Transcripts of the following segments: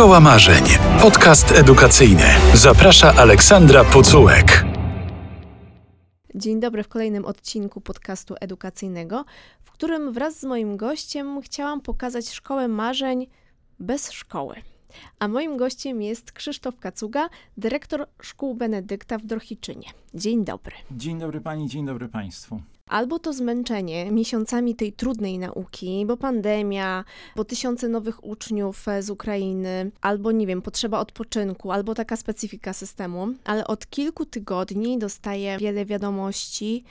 Szkoła Marzeń. Podcast edukacyjny. Zaprasza Aleksandra Pucułek. Dzień dobry w kolejnym odcinku podcastu edukacyjnego, w którym wraz z moim gościem chciałam pokazać szkołę marzeń bez szkoły. A moim gościem jest Krzysztof Kacuga, dyrektor szkół Benedykta w Drohiczynie. Dzień dobry. Dzień dobry pani, dzień dobry państwu. Albo to zmęczenie miesiącami tej trudnej nauki, bo pandemia, bo tysiące nowych uczniów e, z Ukrainy, albo nie wiem, potrzeba odpoczynku, albo taka specyfika systemu, ale od kilku tygodni dostaję wiele wiadomości,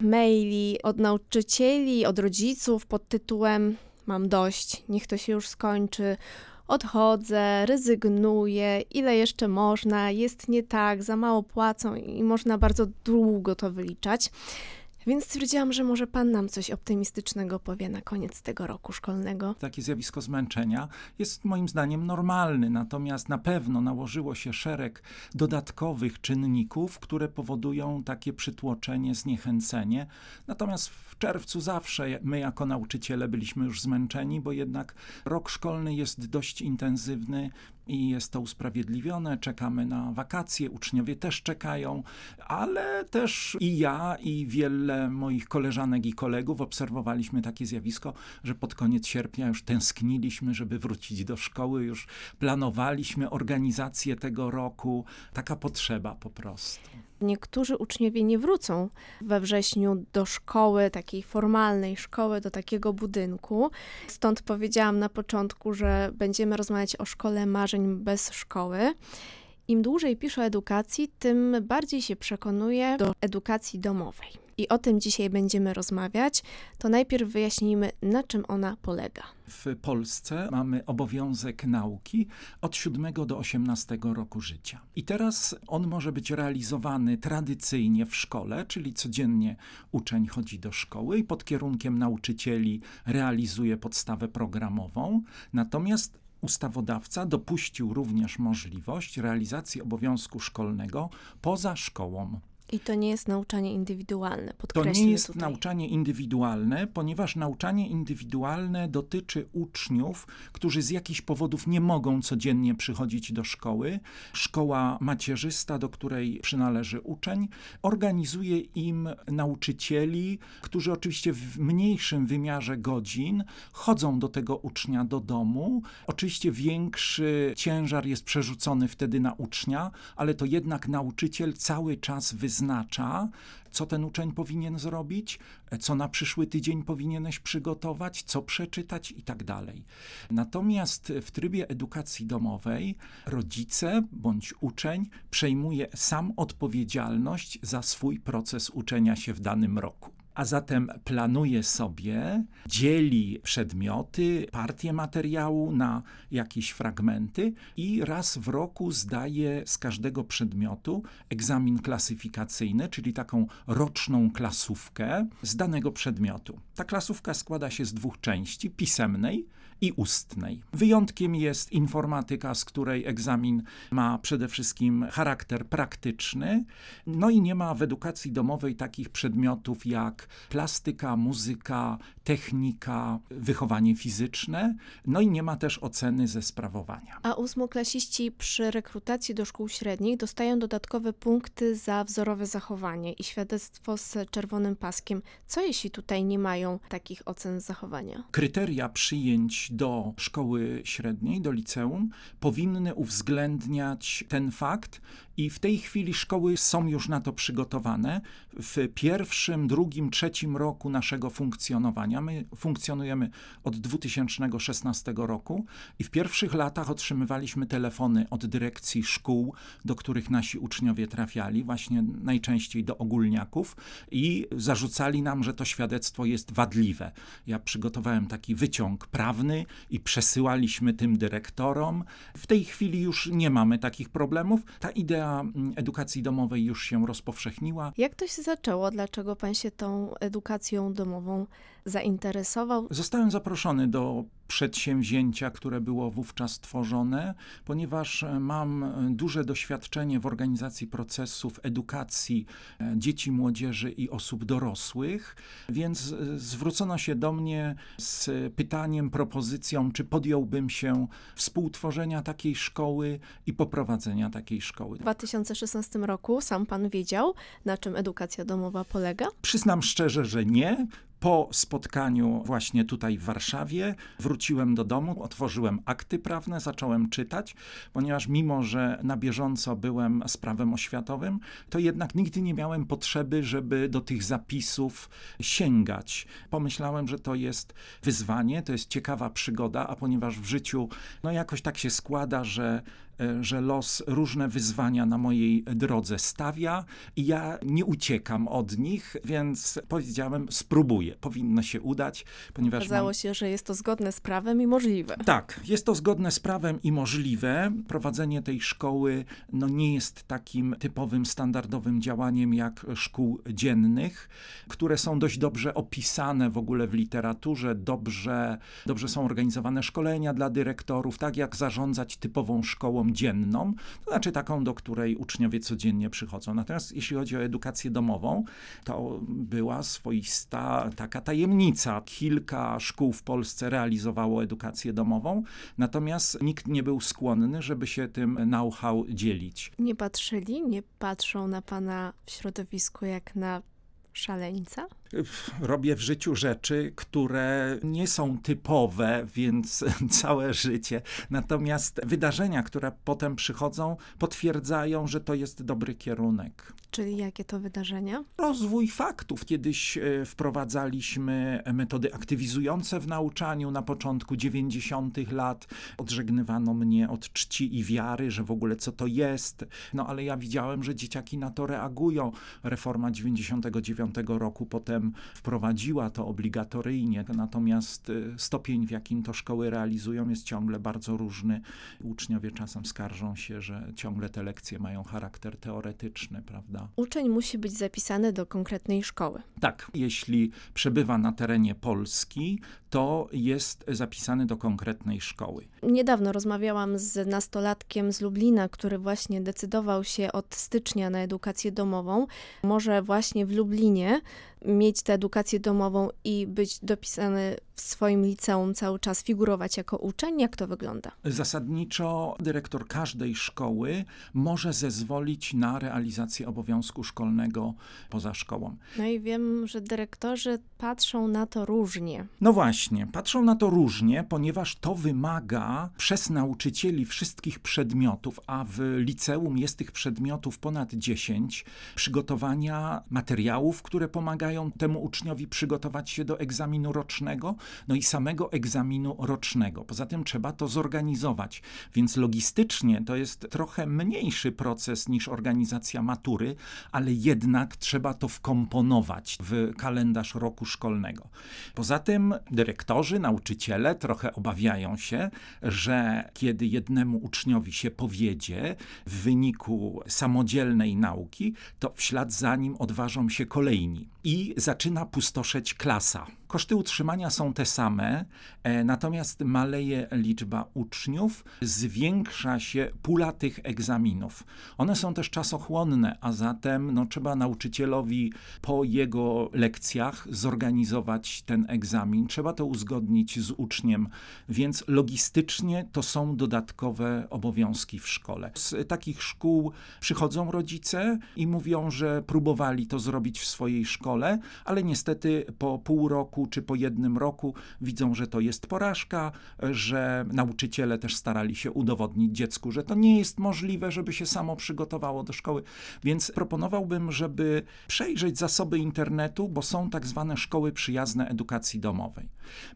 maili od nauczycieli, od rodziców pod tytułem Mam dość, niech to się już skończy odchodzę, rezygnuję, ile jeszcze można, jest nie tak, za mało płacą i można bardzo długo to wyliczać. Więc stwierdziłam, że może Pan nam coś optymistycznego powie na koniec tego roku szkolnego. Takie zjawisko zmęczenia jest moim zdaniem normalny, natomiast na pewno nałożyło się szereg dodatkowych czynników, które powodują takie przytłoczenie, zniechęcenie. Natomiast w czerwcu zawsze my jako nauczyciele byliśmy już zmęczeni, bo jednak rok szkolny jest dość intensywny i jest to usprawiedliwione. Czekamy na wakacje, uczniowie też czekają, ale też i ja, i wiele moich koleżanek i kolegów obserwowaliśmy takie zjawisko, że pod koniec sierpnia już tęskniliśmy, żeby wrócić do szkoły, już planowaliśmy organizację tego roku. Taka potrzeba po prostu. Niektórzy uczniowie nie wrócą we wrześniu do szkoły, takiej formalnej szkoły, do takiego budynku. Stąd powiedziałam na początku, że będziemy rozmawiać o szkole marzeń bez szkoły. Im dłużej piszę o edukacji, tym bardziej się przekonuję do edukacji domowej i o tym dzisiaj będziemy rozmawiać, to najpierw wyjaśnijmy, na czym ona polega. W Polsce mamy obowiązek nauki od 7 do 18 roku życia. I teraz on może być realizowany tradycyjnie w szkole, czyli codziennie uczeń chodzi do szkoły i pod kierunkiem nauczycieli realizuje podstawę programową. Natomiast ustawodawca dopuścił również możliwość realizacji obowiązku szkolnego poza szkołą. I to nie jest nauczanie indywidualne, To nie jest tutaj. nauczanie indywidualne, ponieważ nauczanie indywidualne dotyczy uczniów, którzy z jakichś powodów nie mogą codziennie przychodzić do szkoły. Szkoła macierzysta, do której przynależy uczeń, organizuje im nauczycieli, którzy oczywiście w mniejszym wymiarze godzin chodzą do tego ucznia do domu. Oczywiście większy ciężar jest przerzucony wtedy na ucznia, ale to jednak nauczyciel cały czas wyznacza, wyznacza, co ten uczeń powinien zrobić, co na przyszły tydzień powinieneś przygotować, co przeczytać i tak dalej. Natomiast w trybie edukacji domowej rodzice bądź uczeń przejmuje sam odpowiedzialność za swój proces uczenia się w danym roku a zatem planuje sobie, dzieli przedmioty, partie materiału na jakieś fragmenty i raz w roku zdaje z każdego przedmiotu egzamin klasyfikacyjny, czyli taką roczną klasówkę z danego przedmiotu. Ta klasówka składa się z dwóch części: pisemnej i ustnej. Wyjątkiem jest informatyka, z której egzamin ma przede wszystkim charakter praktyczny, no i nie ma w edukacji domowej takich przedmiotów jak plastyka, muzyka, technika, wychowanie fizyczne, no i nie ma też oceny ze sprawowania. A ósmoklasiści przy rekrutacji do szkół średnich dostają dodatkowe punkty za wzorowe zachowanie i świadectwo z czerwonym paskiem. Co jeśli tutaj nie mają takich ocen zachowania? Kryteria przyjęć do szkoły średniej, do liceum, powinny uwzględniać ten fakt i w tej chwili szkoły są już na to przygotowane. W pierwszym, drugim, trzecim roku naszego funkcjonowania, my funkcjonujemy od 2016 roku i w pierwszych latach otrzymywaliśmy telefony od dyrekcji szkół, do których nasi uczniowie trafiali, właśnie najczęściej do ogólniaków i zarzucali nam, że to świadectwo jest wadliwe. Ja przygotowałem taki wyciąg prawny i przesyłaliśmy tym dyrektorom. W tej chwili już nie mamy takich problemów. Ta idea edukacji domowej już się rozpowszechniła. Jak to się zaczęło? Dlaczego pan się tą edukacją domową zainteresował? Zostałem zaproszony do przedsięwzięcia, które było wówczas tworzone, ponieważ e, mam e, duże doświadczenie w organizacji procesów edukacji e, dzieci, młodzieży i osób dorosłych, więc zwrócono się do mnie z pytaniem, propozycją, czy podjąłbym się współtworzenia takiej szkoły i poprowadzenia takiej szkoły. W 2016 roku sam pan wiedział, na czym edukacja domowa polega? Przyznam szczerze, że nie. Po spotkaniu właśnie tutaj w Warszawie wróciłem do domu, otworzyłem akty prawne, zacząłem czytać, ponieważ mimo, że na bieżąco byłem z prawem oświatowym, to jednak nigdy nie miałem potrzeby, żeby do tych zapisów sięgać. Pomyślałem, że to jest wyzwanie, to jest ciekawa przygoda, a ponieważ w życiu no jakoś tak się składa, że że los różne wyzwania na mojej drodze stawia i ja nie uciekam od nich, więc powiedziałem, spróbuję, powinno się udać, ponieważ. Okazało mam... się, że jest to zgodne z prawem i możliwe. Tak, jest to zgodne z prawem i możliwe. Prowadzenie tej szkoły no, nie jest takim typowym, standardowym działaniem jak szkół dziennych, które są dość dobrze opisane w ogóle w literaturze, dobrze, dobrze są organizowane szkolenia dla dyrektorów, tak jak zarządzać typową szkołą dzienną, to znaczy taką, do której uczniowie codziennie przychodzą. Natomiast jeśli chodzi o edukację domową, to była swoista taka tajemnica. Kilka szkół w Polsce realizowało edukację domową, natomiast nikt nie był skłonny, żeby się tym know-how dzielić. Nie patrzyli, nie patrzą na pana w środowisku jak na szaleńca? Robię w życiu rzeczy, które nie są typowe, więc całe życie. Natomiast wydarzenia, które potem przychodzą, potwierdzają, że to jest dobry kierunek. Czyli jakie to wydarzenia? Rozwój faktów. Kiedyś e, wprowadzaliśmy metody aktywizujące w nauczaniu na początku 90. lat. Odżegnywano mnie od czci i wiary, że w ogóle co to jest. No ale ja widziałem, że dzieciaki na to reagują. Reforma 99 roku potem potem wprowadziła to obligatoryjnie, natomiast y, stopień, w jakim to szkoły realizują, jest ciągle bardzo różny. Uczniowie czasem skarżą się, że ciągle te lekcje mają charakter teoretyczny, prawda? Uczeń musi być zapisany do konkretnej szkoły. Tak, jeśli przebywa na terenie Polski, to jest zapisany do konkretnej szkoły. Niedawno rozmawiałam z nastolatkiem z Lublina, który właśnie decydował się od stycznia na edukację domową. Może właśnie w Lublinie mieć tę edukację domową i być dopisany swoim liceum cały czas, figurować jako uczeń? Jak to wygląda? Zasadniczo dyrektor każdej szkoły może zezwolić na realizację obowiązku szkolnego poza szkołą. No i wiem, że dyrektorzy patrzą na to różnie. No właśnie, patrzą na to różnie, ponieważ to wymaga przez nauczycieli wszystkich przedmiotów, a w liceum jest tych przedmiotów ponad 10, przygotowania materiałów, które pomagają temu uczniowi przygotować się do egzaminu rocznego, no i samego egzaminu rocznego. Poza tym trzeba to zorganizować, więc logistycznie to jest trochę mniejszy proces niż organizacja matury, ale jednak trzeba to wkomponować w kalendarz roku szkolnego. Poza tym dyrektorzy, nauczyciele trochę obawiają się, że kiedy jednemu uczniowi się powiedzie w wyniku samodzielnej nauki, to w ślad za nim odważą się kolejni i zaczyna pustoszeć klasa. Koszty utrzymania są te same, e, natomiast maleje liczba uczniów, zwiększa się pula tych egzaminów. One są też czasochłonne, a zatem no, trzeba nauczycielowi po jego lekcjach zorganizować ten egzamin. Trzeba to uzgodnić z uczniem, więc logistycznie to są dodatkowe obowiązki w szkole. Z takich szkół przychodzą rodzice i mówią, że próbowali to zrobić w swojej szkole, ale niestety po pół roku czy po jednym roku widzą, że to jest porażka, że nauczyciele też starali się udowodnić dziecku, że to nie jest możliwe, żeby się samo przygotowało do szkoły. Więc proponowałbym, żeby przejrzeć zasoby internetu, bo są tak zwane szkoły przyjazne edukacji domowej.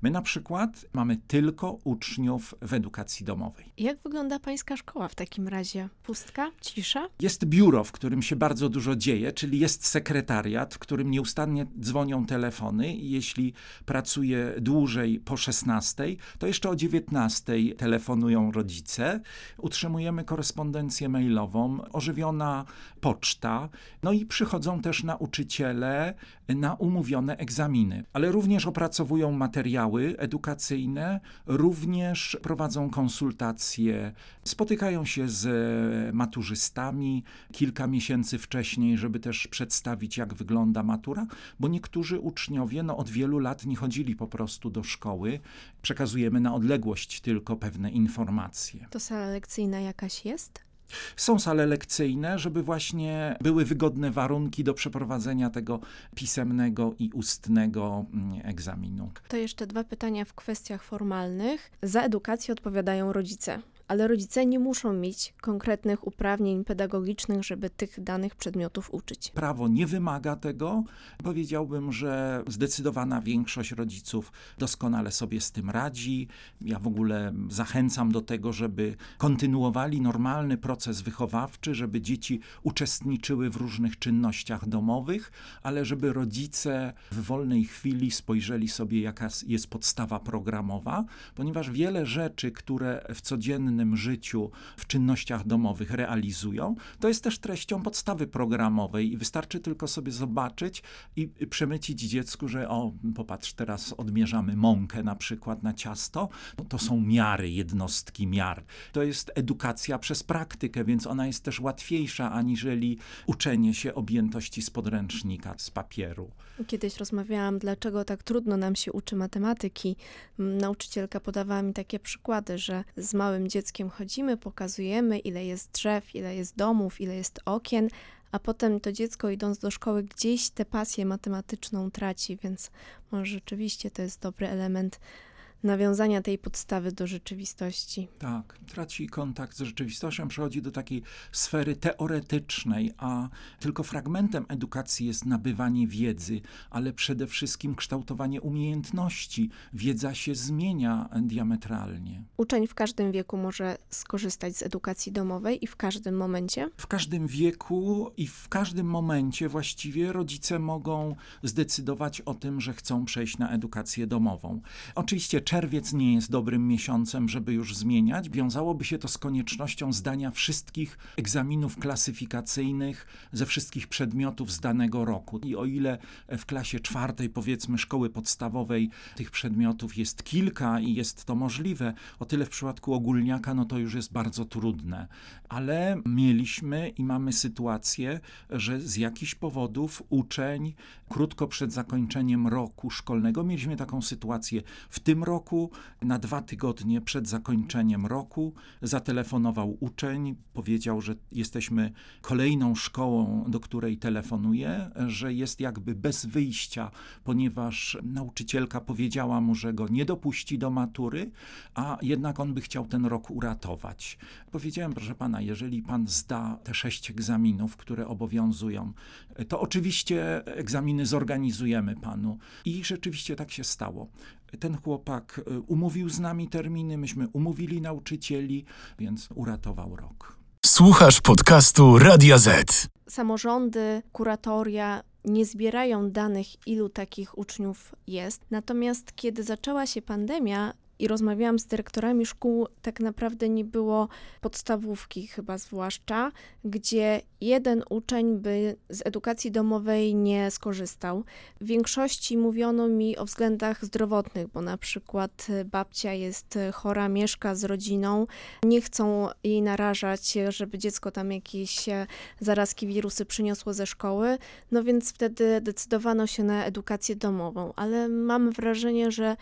My na przykład mamy tylko uczniów w edukacji domowej. Jak wygląda pańska szkoła w takim razie? Pustka? Cisza? Jest biuro, w którym się bardzo dużo dzieje, czyli jest sekretariat, w którym nieustannie dzwonią telefony i jeśli pracuje dłużej po 16, to jeszcze o 19 telefonują rodzice. Utrzymujemy korespondencję mailową, ożywiona poczta, no i przychodzą też nauczyciele na umówione egzaminy, ale również opracowują materiały edukacyjne, również prowadzą konsultacje, spotykają się z maturzystami kilka miesięcy wcześniej, żeby też przedstawić, jak wygląda matura, bo niektórzy uczniowie no, od wielu lat nie chodzili po prostu do szkoły. Przekazujemy na odległość tylko pewne informacje. To sala lekcyjna jakaś jest? Są sale lekcyjne, żeby właśnie były wygodne warunki do przeprowadzenia tego pisemnego i ustnego mm, egzaminu. To jeszcze dwa pytania w kwestiach formalnych. Za edukację odpowiadają rodzice ale rodzice nie muszą mieć konkretnych uprawnień pedagogicznych, żeby tych danych przedmiotów uczyć. Prawo nie wymaga tego. Powiedziałbym, że zdecydowana większość rodziców doskonale sobie z tym radzi. Ja w ogóle zachęcam do tego, żeby kontynuowali normalny proces wychowawczy, żeby dzieci uczestniczyły w różnych czynnościach domowych, ale żeby rodzice w wolnej chwili spojrzeli sobie, jaka jest podstawa programowa, ponieważ wiele rzeczy, które w codziennym codziennym życiu, w czynnościach domowych realizują, to jest też treścią podstawy programowej i wystarczy tylko sobie zobaczyć i przemycić dziecku, że o, popatrz, teraz odmierzamy mąkę na przykład na ciasto. No, to są miary, jednostki miar. To jest edukacja przez praktykę, więc ona jest też łatwiejsza aniżeli uczenie się objętości z podręcznika, z papieru. Kiedyś rozmawiałam, dlaczego tak trudno nam się uczy matematyki. Nauczycielka podawała mi takie przykłady, że z małym dzieckiem dzieckiem chodzimy, pokazujemy, ile jest drzew, ile jest domów, ile jest okien, a potem to dziecko idąc do szkoły gdzieś tę pasję matematyczną traci, więc może rzeczywiście to jest dobry element nawiązania tej podstawy do rzeczywistości. Tak, traci kontakt z rzeczywistością, przechodzi do takiej sfery teoretycznej, a tylko fragmentem edukacji jest nabywanie wiedzy, ale przede wszystkim kształtowanie umiejętności. Wiedza się zmienia diametralnie. Uczeń w każdym wieku może skorzystać z edukacji domowej i w każdym momencie? W każdym wieku i w każdym momencie właściwie rodzice mogą zdecydować o tym, że chcą przejść na edukację domową. Oczywiście czerwiec nie jest dobrym miesiącem, żeby już zmieniać. Wiązałoby się to z koniecznością zdania wszystkich egzaminów klasyfikacyjnych ze wszystkich przedmiotów z danego roku. I o ile w klasie czwartej, powiedzmy, szkoły podstawowej tych przedmiotów jest kilka i jest to możliwe, o tyle w przypadku ogólniaka, no to już jest bardzo trudne. Ale mieliśmy i mamy sytuację, że z jakichś powodów uczeń krótko przed zakończeniem roku szkolnego, mieliśmy taką sytuację w tym roku, roku, na dwa tygodnie przed zakończeniem roku, zatelefonował uczeń, powiedział, że jesteśmy kolejną szkołą, do której telefonuje, że jest jakby bez wyjścia, ponieważ nauczycielka powiedziała mu, że go nie dopuści do matury, a jednak on by chciał ten rok uratować. Powiedziałem, proszę pana, jeżeli pan zda te sześć egzaminów, które obowiązują, to oczywiście egzaminy zorganizujemy panu. I rzeczywiście tak się stało ten chłopak e, umówił z nami terminy, myśmy umówili nauczycieli, więc uratował rok. Słuchasz podcastu Radia Z. Samorządy, kuratoria nie zbierają danych, ilu takich uczniów jest. Natomiast kiedy zaczęła się pandemia, i rozmawiałam z dyrektorami szkół, tak naprawdę nie było podstawówki, chyba zwłaszcza, gdzie jeden uczeń by z edukacji domowej nie skorzystał. W większości mówiono mi o względach zdrowotnych, bo na przykład babcia jest chora, mieszka z rodziną, nie chcą jej narażać, żeby dziecko tam jakieś zarazki, wirusy przyniosło ze szkoły, no więc wtedy decydowano się na edukację domową, ale mam wrażenie, że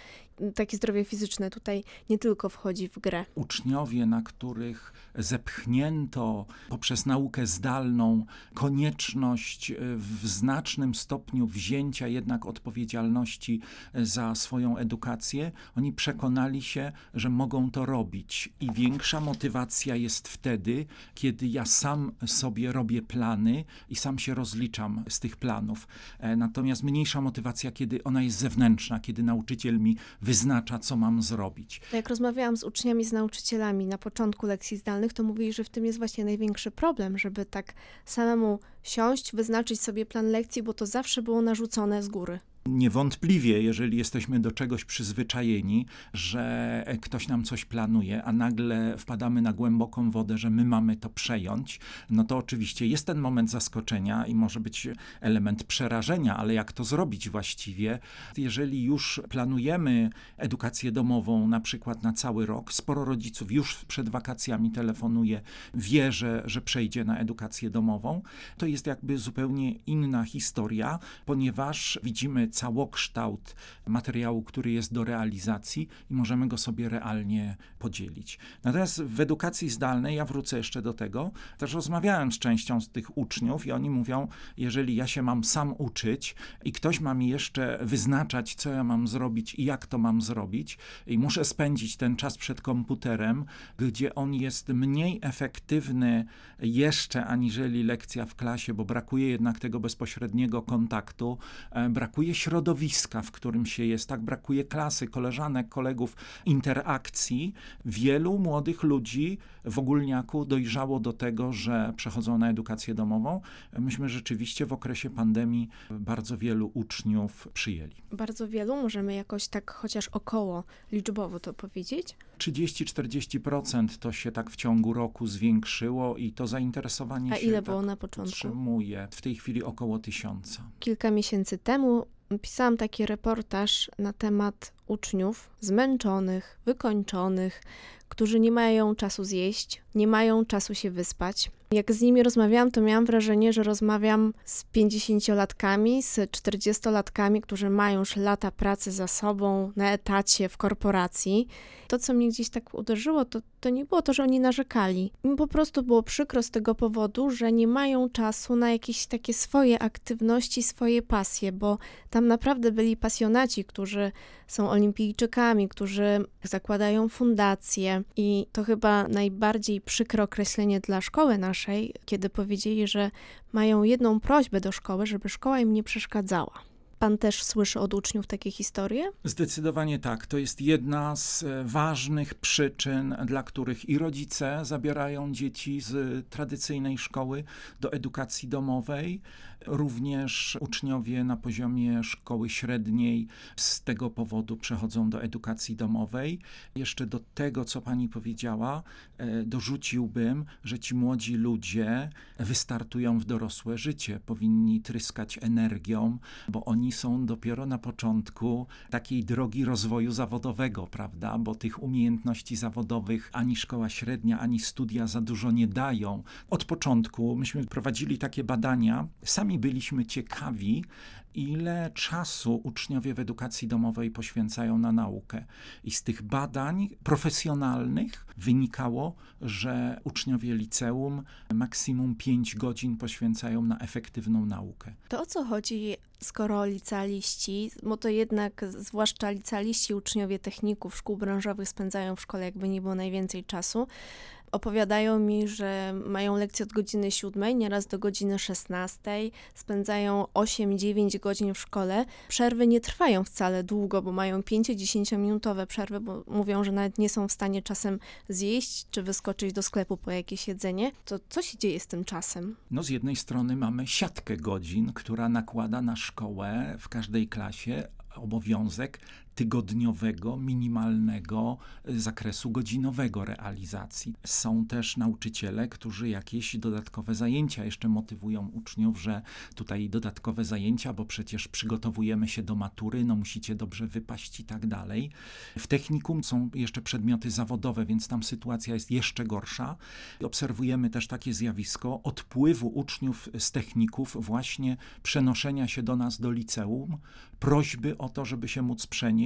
takie zdrowie fizyczne tutaj nie tylko wchodzi w grę. Uczniowie, na których zepchnięto poprzez naukę zdalną konieczność e, w znacznym stopniu wzięcia jednak odpowiedzialności e, za swoją edukację, oni przekonali się, że mogą to robić. I większa motywacja jest wtedy, kiedy ja sam sobie robię plany i sam się rozliczam z tych planów. E, natomiast mniejsza motywacja, kiedy ona jest zewnętrzna, kiedy nauczyciel mi wyznacza, co mam zrobić. Jak rozmawiałam z uczniami, z nauczycielami na początku lekcji zdalnych, to mówili, że w tym jest właśnie największy problem, żeby tak samemu siąść, wyznaczyć sobie plan lekcji, bo to zawsze było narzucone z góry. Niewątpliwie, jeżeli jesteśmy do czegoś przyzwyczajeni, że ktoś nam coś planuje, a nagle wpadamy na głęboką wodę, że my mamy to przejąć, no to oczywiście jest ten moment zaskoczenia i może być element przerażenia, ale jak to zrobić właściwie? Jeżeli już planujemy edukację domową na przykład na cały rok, sporo rodziców już przed wakacjami telefonuje, wie, że, że przejdzie na edukację domową, to jest jakby zupełnie inna historia, ponieważ widzimy całokształt materiału, który jest do realizacji i możemy go sobie realnie podzielić. Natomiast w edukacji zdalnej, ja wrócę jeszcze do tego, też rozmawiałem z częścią z tych uczniów i oni mówią, jeżeli ja się mam sam uczyć i ktoś ma mi jeszcze wyznaczać, co ja mam zrobić i jak to mam zrobić, i muszę spędzić ten czas przed komputerem, gdzie on jest mniej efektywny jeszcze aniżeli lekcja w klasie, bo brakuje jednak tego bezpośredniego kontaktu, e, brakuje środowiska, w którym się jest, tak brakuje klasy, koleżanek, kolegów, interakcji. Wielu młodych ludzi w ogólniaku dojrzało do tego, że przechodzą na edukację domową. Myśmy rzeczywiście w okresie pandemii bardzo wielu uczniów przyjęli. Bardzo wielu, możemy jakoś tak chociaż około liczbowo to powiedzieć? 30-40% to się tak w ciągu roku zwiększyło i to zainteresowanie A się ile tak było na początku? utrzymuje. W tej chwili około tysiąca. Kilka miesięcy temu pisałam taki reportaż na temat uczniów zmęczonych, wykończonych, którzy nie mają czasu zjeść, nie mają czasu się wyspać. Jak z nimi rozmawiałam, to miałam wrażenie, że rozmawiam z 50-latkami, z 40-latkami, którzy mają już lata pracy za sobą na etacie w korporacji. To, co mnie gdzieś tak uderzyło, to, to nie było to, że oni narzekali. Im po prostu było przykro z tego powodu, że nie mają czasu na jakieś takie swoje aktywności, swoje pasje, bo tam naprawdę byli pasjonaci, którzy są olimpijczykami, którzy zakładają fundacje i to chyba najbardziej przykre określenie dla szkoły naszej, kiedy powiedzieli, że mają jedną prośbę do szkoły, żeby szkoła im nie przeszkadzała. Pan też słyszy od uczniów takie historie? Zdecydowanie tak. To jest jedna z e, ważnych przyczyn, dla których i rodzice zabierają dzieci z tradycyjnej szkoły do edukacji domowej. Również uczniowie na poziomie szkoły średniej z tego powodu przechodzą do edukacji domowej. Jeszcze do tego, co pani powiedziała, e, dorzuciłbym, że ci młodzi ludzie wystartują w dorosłe życie, powinni tryskać energią, bo oni są dopiero na początku takiej drogi rozwoju zawodowego, prawda? Bo tych umiejętności zawodowych ani szkoła średnia, ani studia za dużo nie dają. Od początku myśmy prowadzili takie badania, sami byliśmy ciekawi, ile czasu uczniowie w edukacji domowej poświęcają na naukę. I z tych badań profesjonalnych wynikało, że uczniowie liceum maksimum 5 godzin poświęcają na efektywną naukę. To o co chodzi, skoro licealiści, bo to jednak zwłaszcza licealiści, uczniowie techników, szkół branżowych spędzają w szkole jakby nie było najwięcej czasu, opowiadają mi, że mają lekcje od godziny 7, nieraz do godziny 16, spędzają 8-9 godzin w szkole. Przerwy nie trwają wcale długo, bo mają 5-10 minutowe przerwy, bo mówią, że nawet nie są w stanie czasem zjeść czy wyskoczyć do sklepu po jakieś jedzenie. To co się dzieje z tym czasem? No z jednej strony mamy siatkę godzin, która nakłada na szkołę w każdej klasie obowiązek tygodniowego, minimalnego zakresu godzinowego realizacji. Są też nauczyciele, którzy jakieś dodatkowe zajęcia jeszcze motywują uczniów, że tutaj dodatkowe zajęcia, bo przecież przygotowujemy się do matury, no musicie dobrze wypaść i tak dalej. W technikum są jeszcze przedmioty zawodowe, więc tam sytuacja jest jeszcze gorsza. Obserwujemy też takie zjawisko odpływu uczniów z techników, właśnie przenoszenia się do nas do liceum, prośby o to, żeby się móc przenieść.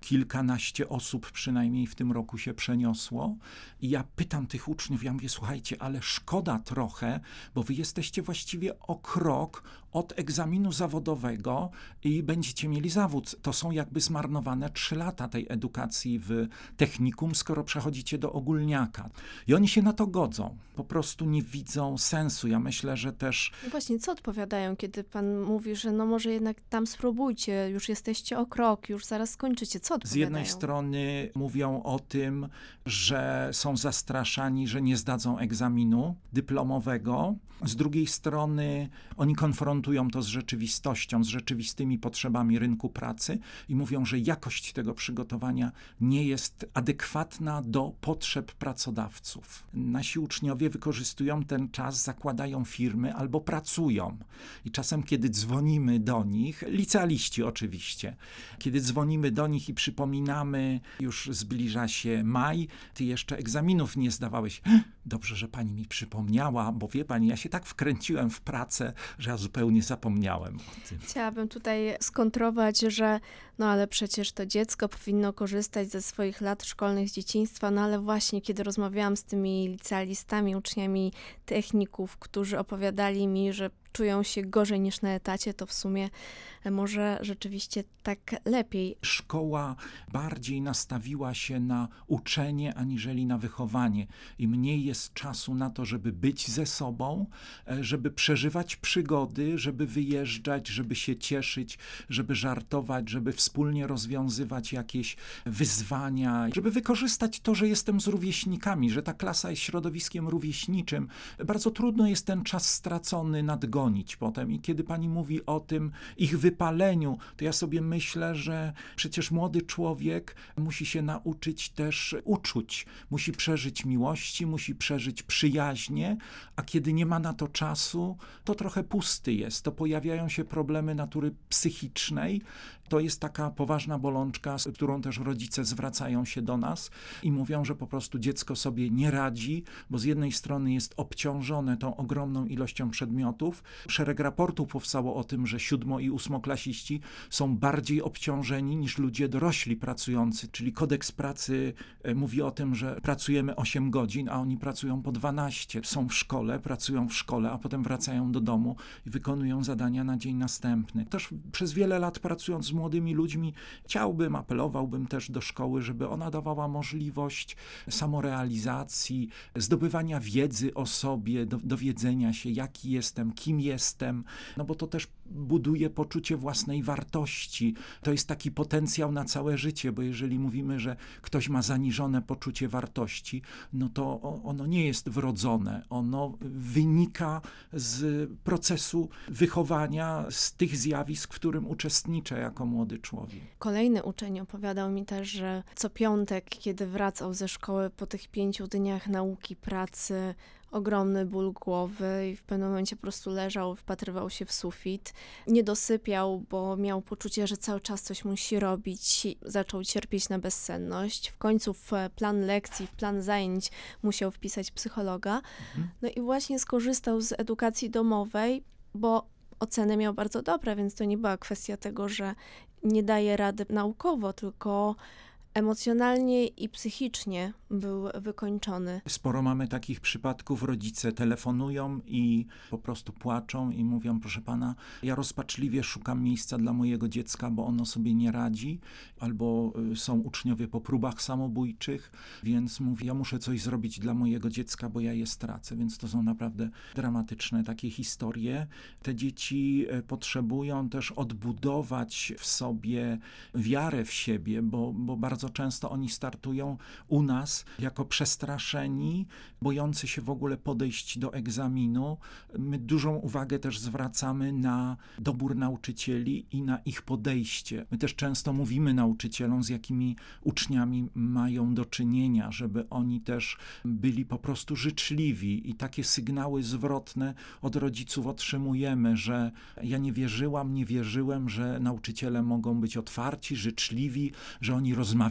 Kilkanaście osób przynajmniej w tym roku się przeniosło. I ja pytam tych uczniów, ja mówię, słuchajcie, ale szkoda trochę, bo wy jesteście właściwie o krok od egzaminu zawodowego i będziecie mieli zawód. To są jakby zmarnowane trzy lata tej edukacji w technikum, skoro przechodzicie do ogólniaka. I oni się na to godzą. Po prostu nie widzą sensu. Ja myślę, że też. No właśnie, co odpowiadają, kiedy pan mówi, że no może jednak tam spróbujcie, już jesteście o krok, już zaraz skończycie. Co Z odpowiadają? jednej strony mówią o tym, że są zastraszani, że nie zdadzą egzaminu dyplomowego. Z drugiej strony oni konfrontują to z rzeczywistością, z rzeczywistymi potrzebami rynku pracy i mówią, że jakość tego przygotowania nie jest adekwatna do potrzeb pracodawców. Nasi uczniowie wykorzystują ten czas, zakładają firmy albo pracują. I czasem, kiedy dzwonimy do nich, licealiści oczywiście, kiedy dzwonimy do nich i przypominamy, już zbliża się maj, ty jeszcze egzaminów nie zdawałeś. Dobrze, że pani mi przypomniała, bo wie pani, ja się tak wkręciłem w pracę, że ja zupełnie zapomniałem o tym. Chciałabym tutaj skontrować, że no ale przecież to dziecko powinno korzystać ze swoich lat szkolnych z dzieciństwa, no ale właśnie kiedy rozmawiałam z tymi licealistami, uczniami techników, którzy opowiadali mi, że czują się gorzej niż na etacie, to w sumie może rzeczywiście tak lepiej. Szkoła bardziej nastawiła się na uczenie aniżeli na wychowanie i mniej jest czasu na to, żeby być ze sobą, e, żeby przeżywać przygody, żeby wyjeżdżać, żeby się cieszyć, żeby żartować, żeby wspólnie rozwiązywać jakieś wyzwania, żeby wykorzystać to, że jestem z rówieśnikami, że ta klasa jest środowiskiem rówieśniczym. Bardzo trudno jest ten czas stracony nadgonić potem i kiedy pani mówi o tym ich wypaleniu, to ja sobie myślę, że przecież młody człowiek musi się nauczyć też uczuć, musi przeżyć miłości, musi przeżyć przyjaźnie, a kiedy nie ma na to czasu, to trochę pusty jest. To pojawiają się problemy natury psychicznej. To jest taka poważna bolączka, z którą też rodzice zwracają się do nas i mówią, że po prostu dziecko sobie nie radzi, bo z jednej strony jest obciążone tą ogromną ilością przedmiotów. Szereg raportów powstało o tym, że siódmo i ósmoklasiści są bardziej obciążeni niż ludzie dorośli pracujący, czyli kodeks pracy e, mówi o tym, że pracujemy 8 godzin, a oni pracują po 12. Są w szkole, pracują w szkole, a potem wracają do domu i wykonują zadania na dzień następny. Też przez wiele lat pracując z młodymi ludźmi, chciałbym, apelowałbym też do szkoły, żeby ona dawała możliwość samorealizacji, zdobywania wiedzy o sobie, do, dowiedzenia się, jaki jestem, kim jestem, no bo to też buduje poczucie własnej wartości. To jest taki potencjał na całe życie, bo jeżeli mówimy, że ktoś ma zaniżone poczucie wartości, no to ono nie jest wrodzone. Ono wynika z procesu wychowania, z tych zjawisk, w którym uczestniczę jako młody człowiek. Kolejny uczeń opowiadał mi też, że co piątek, kiedy wracał ze szkoły po tych pięciu dniach nauki, pracy, ogromny ból głowy i w pewnym momencie po prostu leżał, wpatrywał się w sufit. Nie dosypiał, bo miał poczucie, że cały czas coś musi robić. Zaczął cierpieć na bezsenność. W końcu w plan lekcji, w plan zajęć musiał wpisać psychologa. Mhm. No i właśnie skorzystał z edukacji domowej, bo oceny miał bardzo dobre, więc to nie była kwestia tego, że nie daje rady naukowo, tylko emocjonalnie i psychicznie był wykończony. Sporo mamy takich przypadków, rodzice telefonują i po prostu płaczą i mówią, proszę pana, ja rozpaczliwie szukam miejsca dla mojego dziecka, bo ono sobie nie radzi, albo y, są uczniowie po próbach samobójczych, więc mówi, ja muszę coś zrobić dla mojego dziecka, bo ja je stracę, więc to są naprawdę dramatyczne takie historie. Te dzieci e, potrzebują też odbudować w sobie wiarę w siebie, bo, bo bardzo często oni startują u nas jako przestraszeni, bojący się w ogóle podejść do egzaminu. My dużą uwagę też zwracamy na dobór nauczycieli i na ich podejście. My też często mówimy nauczycielom, z jakimi uczniami mają do czynienia, żeby oni też byli po prostu życzliwi i takie sygnały zwrotne od rodziców otrzymujemy, że ja nie wierzyłam, nie wierzyłem, że nauczyciele mogą być otwarci, życzliwi, że oni rozmawiają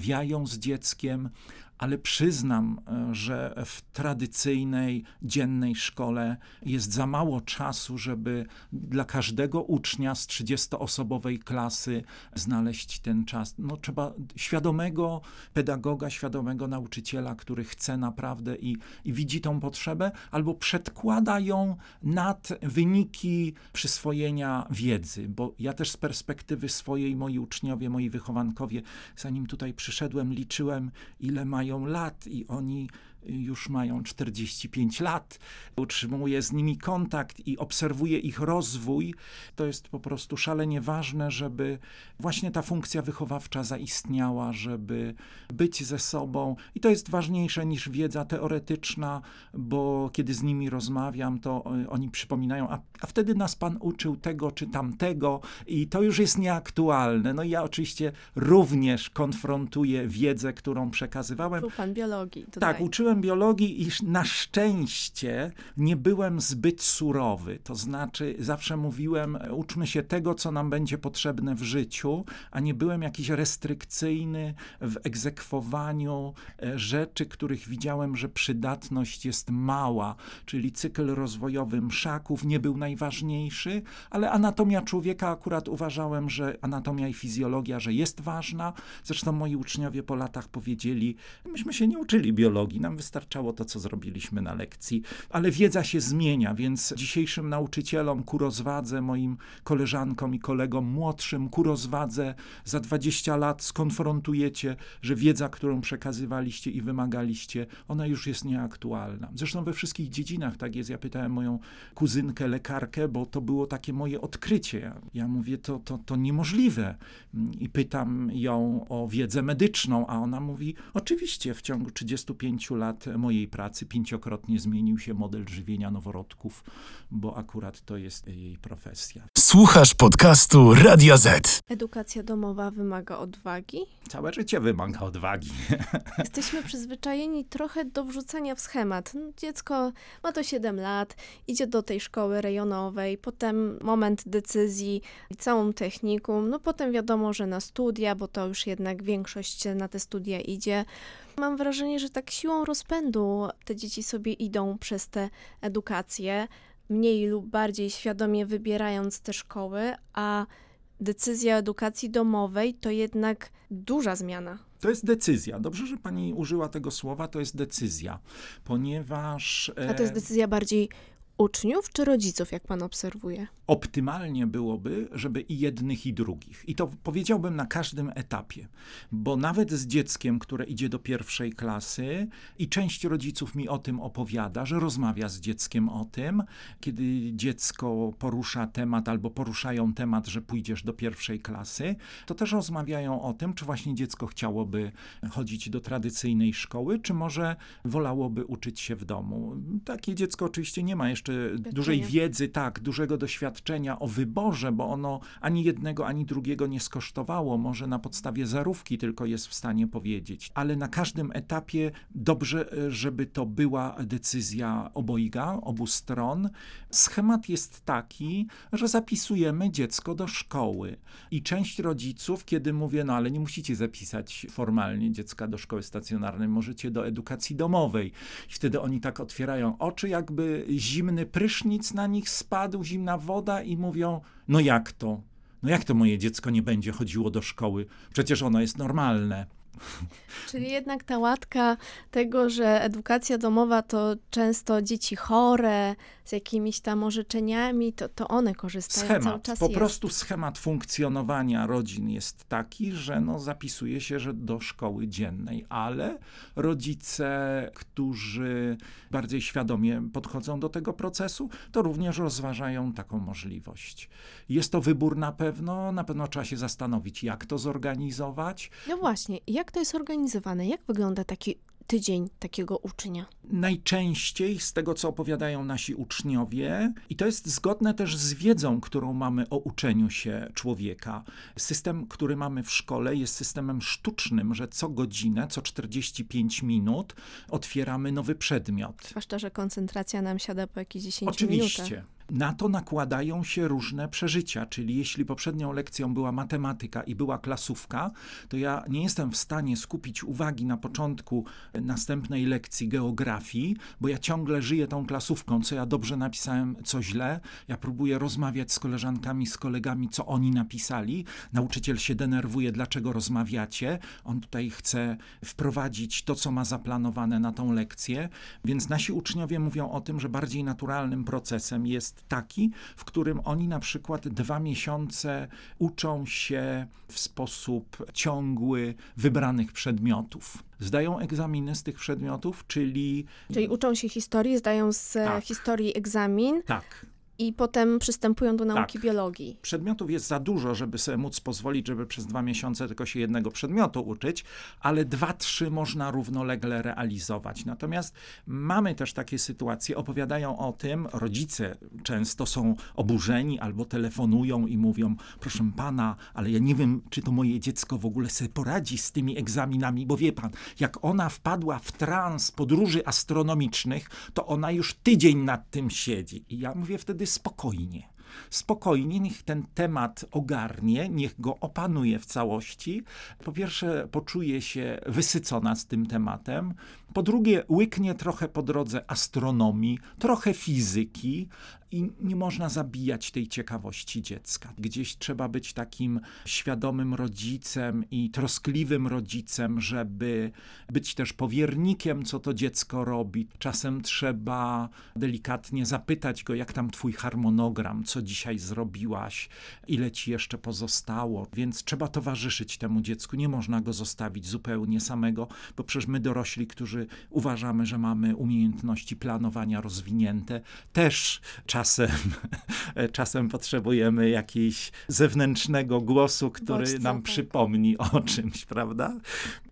z dzieckiem, ale przyznam, e, że w tradycyjnej, dziennej szkole jest za mało czasu, żeby dla każdego ucznia z 30-osobowej klasy znaleźć ten czas. No, trzeba świadomego pedagoga, świadomego nauczyciela, który chce naprawdę i, i widzi tą potrzebę, albo przedkłada ją nad wyniki przyswojenia wiedzy, bo ja też z perspektywy swojej, moi uczniowie, moi wychowankowie, zanim tutaj przyszedłem, liczyłem, ile mają lat i oni już mają 45 lat. Utrzymuję z nimi kontakt i obserwuję ich rozwój. To jest po prostu szalenie ważne, żeby właśnie ta funkcja wychowawcza zaistniała, żeby być ze sobą. I to jest ważniejsze niż wiedza teoretyczna, bo kiedy z nimi rozmawiam, to e, oni przypominają, a, a wtedy nas pan uczył tego czy tamtego, i to już jest nieaktualne. No i ja oczywiście również konfrontuję wiedzę, którą przekazywałem. Uczył pan biologii. Tak, uczyłem biologii i na szczęście nie byłem zbyt surowy. To znaczy, zawsze mówiłem, uczmy się tego, co nam będzie potrzebne w życiu, a nie byłem jakiś restrykcyjny w egzekwowaniu e, rzeczy, których widziałem, że przydatność jest mała, czyli cykl rozwojowy mszaków nie był najważniejszy, ale anatomia człowieka akurat uważałem, że anatomia i fizjologia, że jest ważna. Zresztą moi uczniowie po latach powiedzieli, myśmy się nie uczyli biologii, nam wystarczało to, co zrobiliśmy na lekcji, ale wiedza się zmienia, więc dzisiejszym nauczycielom ku rozwadze, moim koleżankom i kolegom młodszym ku rozwadze za 20 lat skonfrontujecie, że wiedza, którą przekazywaliście i wymagaliście, ona już jest nieaktualna. Zresztą we wszystkich dziedzinach tak jest. Ja pytałem moją kuzynkę, lekarkę, bo to było takie moje odkrycie. Ja mówię, to, to, to niemożliwe. I pytam ją o wiedzę medyczną, a ona mówi, oczywiście w ciągu 35 lat mojej pracy pięciokrotnie zmienił się model żywienia noworodków, bo akurat to jest jej profesja. Słuchasz podcastu Radia Z. Edukacja domowa wymaga odwagi? Całe życie wymaga odwagi. Jesteśmy przyzwyczajeni trochę do wrzucania w schemat. No, dziecko ma to 7 lat, idzie do tej szkoły rejonowej, potem moment decyzji, całą technikum, no potem wiadomo, że na studia, bo to już jednak większość na te studia idzie. Mam wrażenie, że tak siłą rozpędu te dzieci sobie idą przez tę edukację, mniej lub bardziej świadomie wybierając te szkoły, a decyzja edukacji domowej to jednak duża zmiana. To jest decyzja. Dobrze, że pani użyła tego słowa, to jest decyzja, ponieważ. A to jest decyzja bardziej uczniów czy rodziców, jak pan obserwuje? Optymalnie byłoby, żeby i jednych, i drugich. I to powiedziałbym na każdym etapie, bo nawet z dzieckiem, które idzie do pierwszej klasy, i część rodziców mi o tym opowiada, że rozmawia z dzieckiem o tym, kiedy dziecko porusza temat albo poruszają temat, że pójdziesz do pierwszej klasy, to też rozmawiają o tym, czy właśnie dziecko chciałoby chodzić do tradycyjnej szkoły, czy może wolałoby uczyć się w domu. Takie dziecko oczywiście nie ma jeszcze dużej wiedzy, tak, dużego doświadczenia o wyborze, bo ono ani jednego, ani drugiego nie skosztowało, może na podstawie zarówki tylko jest w stanie powiedzieć, ale na każdym etapie dobrze, e, żeby to była decyzja obojga, obu stron. Schemat jest taki, że zapisujemy dziecko do szkoły i część rodziców, kiedy mówię, no ale nie musicie zapisać formalnie dziecka do szkoły stacjonarnej, możecie do edukacji domowej. I wtedy oni tak otwierają oczy, jakby zimny prysznic na nich spadł, zimna woda, i mówią: No jak to? No jak to moje dziecko nie będzie chodziło do szkoły? Przecież ono jest normalne. Czyli jednak ta łatka tego, że edukacja domowa to często dzieci chore, z jakimiś tam orzeczeniami, to, to one korzystają schemat, cały czas. Po jest. prostu schemat funkcjonowania rodzin jest taki, że no, zapisuje się, że do szkoły dziennej, ale rodzice, którzy bardziej świadomie podchodzą do tego procesu, to również rozważają taką możliwość. Jest to wybór na pewno, na pewno trzeba się zastanowić, jak to zorganizować. No właśnie, jak to jest organizowane? Jak wygląda taki tydzień takiego ucznia? Najczęściej z tego, co opowiadają nasi uczniowie, i to jest zgodne też z wiedzą, którą mamy o uczeniu się człowieka. System, który mamy w szkole, jest systemem sztucznym, że co godzinę, co 45 minut otwieramy nowy przedmiot. Zwłaszcza, że koncentracja nam siada po jakieś 10 Oczywiście. minutach. Na to nakładają się różne przeżycia, czyli jeśli poprzednią lekcją była matematyka i była klasówka, to ja nie jestem w stanie skupić uwagi na początku następnej lekcji geografii, bo ja ciągle żyję tą klasówką, co ja dobrze napisałem, co źle. Ja próbuję rozmawiać z koleżankami, z kolegami, co oni napisali. Nauczyciel się denerwuje, dlaczego rozmawiacie. On tutaj chce wprowadzić to, co ma zaplanowane na tą lekcję. Więc nasi uczniowie mówią o tym, że bardziej naturalnym procesem jest jest taki, w którym oni na przykład dwa miesiące uczą się w sposób ciągły wybranych przedmiotów. Zdają egzaminy z tych przedmiotów, czyli. Czyli uczą się historii, zdają z Tak. historii egzamin Tak, i potem przystępują do nauki Tak. biologii. Przedmiotów jest za dużo, żeby sobie móc pozwolić, żeby przez dwa miesiące tylko się jednego przedmiotu uczyć, ale dwa, trzy można równolegle realizować. Natomiast mamy też takie sytuacje, opowiadają o tym, rodzice często są oburzeni albo telefonują i mówią, proszę pana, ale ja nie wiem, czy to moje dziecko w ogóle sobie poradzi z tymi egzaminami, bo wie pan, jak ona wpadła w trans podróży astronomicznych, to ona już tydzień nad tym siedzi. I ja mówię wtedy spokojnie. Spokojnie, niech ten temat ogarnie, niech go opanuje w całości. Po pierwsze, poczuje się wysycona z tym tematem. Po drugie, łyknie trochę po drodze astronomii, trochę fizyki i nie można zabijać tej ciekawości dziecka. Gdzieś trzeba być takim świadomym rodzicem i troskliwym rodzicem, żeby być też powiernikiem, co to dziecko robi. Czasem trzeba delikatnie zapytać go, jak tam twój harmonogram, co dzisiaj zrobiłaś, ile ci jeszcze pozostało. Więc trzeba towarzyszyć temu dziecku. Nie można go zostawić zupełnie samego, bo przecież my dorośli, którzy uważamy, że mamy umiejętności planowania rozwinięte, też czasem, czasem potrzebujemy jakiegoś zewnętrznego głosu, który Bodźca, nam tak. przypomni o czymś, prawda?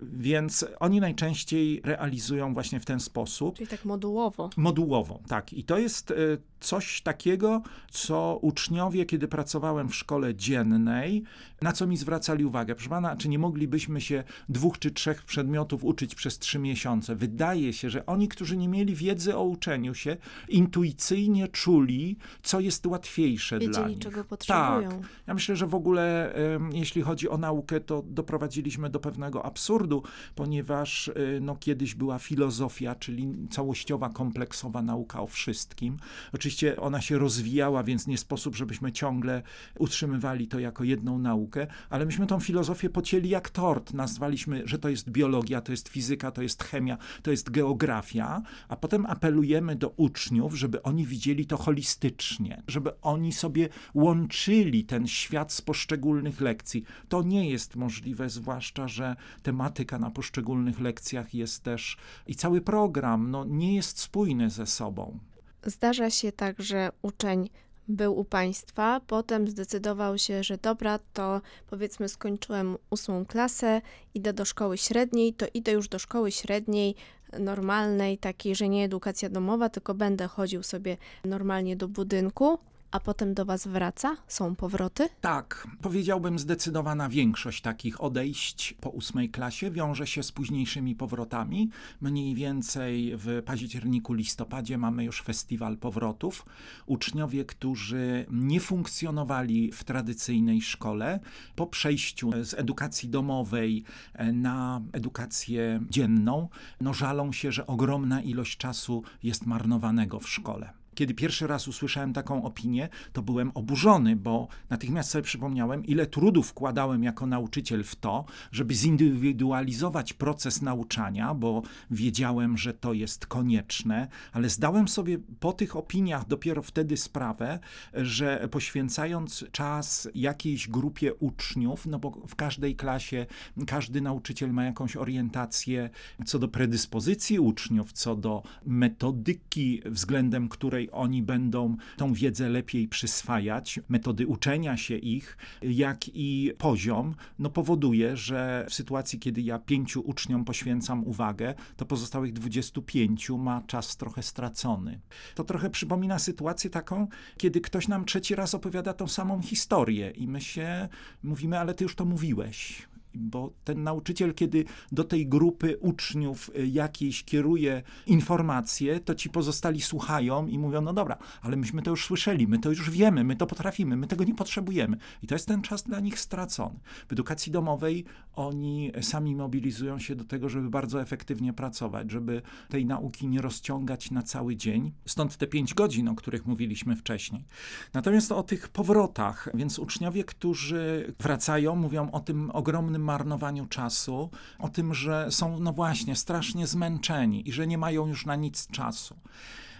Więc oni najczęściej realizują właśnie w ten sposób. Czyli tak modułowo. Modułowo, tak. I to jest e, coś takiego, co uczniowie, kiedy pracowałem w szkole dziennej, na co mi zwracali uwagę. Proszę pana, czy nie moglibyśmy się dwóch czy trzech przedmiotów uczyć przez trzy miesiące? Wydaje się, że oni, którzy nie mieli wiedzy o uczeniu się, intuicyjnie czuli, co jest łatwiejsze dla Wiedzieli, nich. czego potrzebują. Tak. Ja myślę, że w ogóle jeśli chodzi o naukę, to doprowadziliśmy do pewnego absurdu, ponieważ y, no, kiedyś była filozofia, czyli całościowa, kompleksowa nauka o wszystkim. Oczywiście ona się rozwijała, więc nie sposób, żebyśmy ciągle utrzymywali to jako jedną naukę, ale myśmy tą filozofię pocięli jak tort. Nazwaliśmy, że to jest biologia, to jest fizyka, to jest chemia, to jest geografia, a potem apelujemy do uczniów, żeby oni widzieli to holistycznie, żeby oni sobie łączyli ten świat z poszczególnych lekcji. To nie jest możliwe, zwłaszcza, że tematyka na poszczególnych lekcjach jest też i cały program no, nie jest spójny ze sobą. Zdarza się tak, że uczeń był u państwa, potem zdecydował się, że dobra, to powiedzmy skończyłem ósmą klasę, idę do szkoły średniej, to idę już do szkoły średniej normalnej, takiej, że nie edukacja domowa, tylko będę chodził sobie normalnie do budynku, a potem do was wraca? Są powroty? Tak, powiedziałbym zdecydowana większość takich odejść po ósmej klasie wiąże się z późniejszymi powrotami. Mniej więcej w październiku, listopadzie mamy już festiwal powrotów. Uczniowie, którzy nie funkcjonowali w tradycyjnej szkole, po przejściu z edukacji domowej e, na edukację dzienną, no żalą się, że ogromna ilość czasu jest marnowanego w szkole. Kiedy pierwszy raz usłyszałem taką opinię, to byłem oburzony, bo natychmiast sobie przypomniałem, ile trudu wkładałem jako nauczyciel w to, żeby zindywidualizować proces nauczania, bo wiedziałem, że to jest konieczne, ale zdałem sobie po tych opiniach dopiero wtedy sprawę, że poświęcając czas jakiejś grupie uczniów, no bo w każdej klasie każdy nauczyciel ma jakąś orientację co do predyspozycji uczniów, co do metodyki, względem której oni będą tą wiedzę lepiej przyswajać, metody uczenia się ich, jak i poziom, no powoduje, że w sytuacji, kiedy ja pięciu uczniom poświęcam uwagę, to pozostałych 25 ma czas trochę stracony. To trochę przypomina sytuację taką, kiedy ktoś nam trzeci raz opowiada tą samą historię i my się mówimy, ale ty już to mówiłeś bo ten nauczyciel, kiedy do tej grupy uczniów y, jakiejś kieruje informacje, to ci pozostali słuchają i mówią, no dobra, ale myśmy to już słyszeli, my to już wiemy, my to potrafimy, my tego nie potrzebujemy. I to jest ten czas dla nich stracony. W edukacji domowej oni sami mobilizują się do tego, żeby bardzo efektywnie pracować, żeby tej nauki nie rozciągać na cały dzień. Stąd te pięć godzin, o których mówiliśmy wcześniej. Natomiast o tych powrotach, więc uczniowie, którzy wracają, mówią o tym ogromnym marnowaniu czasu, o tym, że są, no właśnie, strasznie zmęczeni i że nie mają już na nic czasu.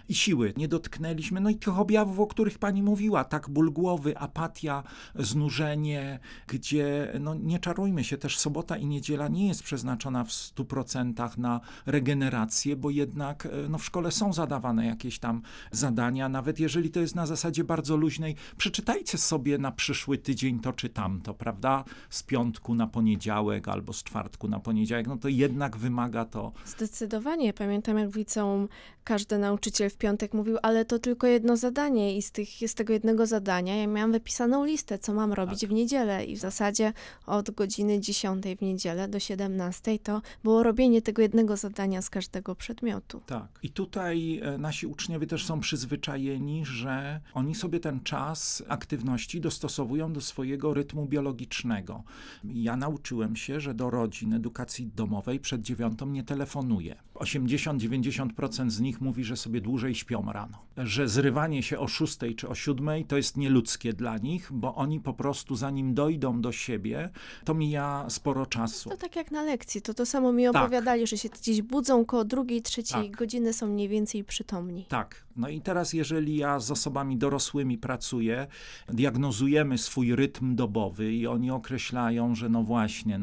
I siły. Nie dotknęliśmy, no i tych objawów, o których pani mówiła, tak ból głowy, apatia, znużenie, gdzie, no nie czarujmy się, też sobota i niedziela nie jest przeznaczona w 100% na regenerację, bo jednak e, no, w szkole są zadawane jakieś tam zadania, nawet jeżeli to jest na zasadzie bardzo luźnej, przeczytajcie sobie na przyszły tydzień to czy tamto, prawda? Z piątku na poniedziałek albo z czwartku na poniedziałek, no to jednak wymaga to. Zdecydowanie. Pamiętam, jak w liceum każdy nauczyciel w piątek mówił, ale to tylko jedno zadanie i z, tych, z tego jednego zadania ja miałam wypisaną listę, co mam robić Tak. w niedzielę i w zasadzie od godziny 10 w niedzielę do 17 to było robienie tego jednego zadania z każdego przedmiotu. Tak. I tutaj e, nasi uczniowie też są przyzwyczajeni, że oni sobie ten czas aktywności dostosowują do swojego rytmu biologicznego. Ja nauczyłem się, że do rodzin edukacji domowej przed dziewiątą nie telefonuję. 80-90% z nich mówi, że sobie dłużej śpią rano. Że zrywanie się o 6 czy o 7 to jest nieludzkie dla nich, bo oni po prostu zanim dojdą do siebie, to mija sporo czasu. To tak jak na lekcji, to to samo mi Tak. opowiadali, że się gdzieś budzą koło drugiej, trzeciej Tak. godziny, są mniej więcej przytomni. Tak. No i teraz, jeżeli ja z osobami dorosłymi pracuję, diagnozujemy swój rytm dobowy i oni określają, że no właśnie,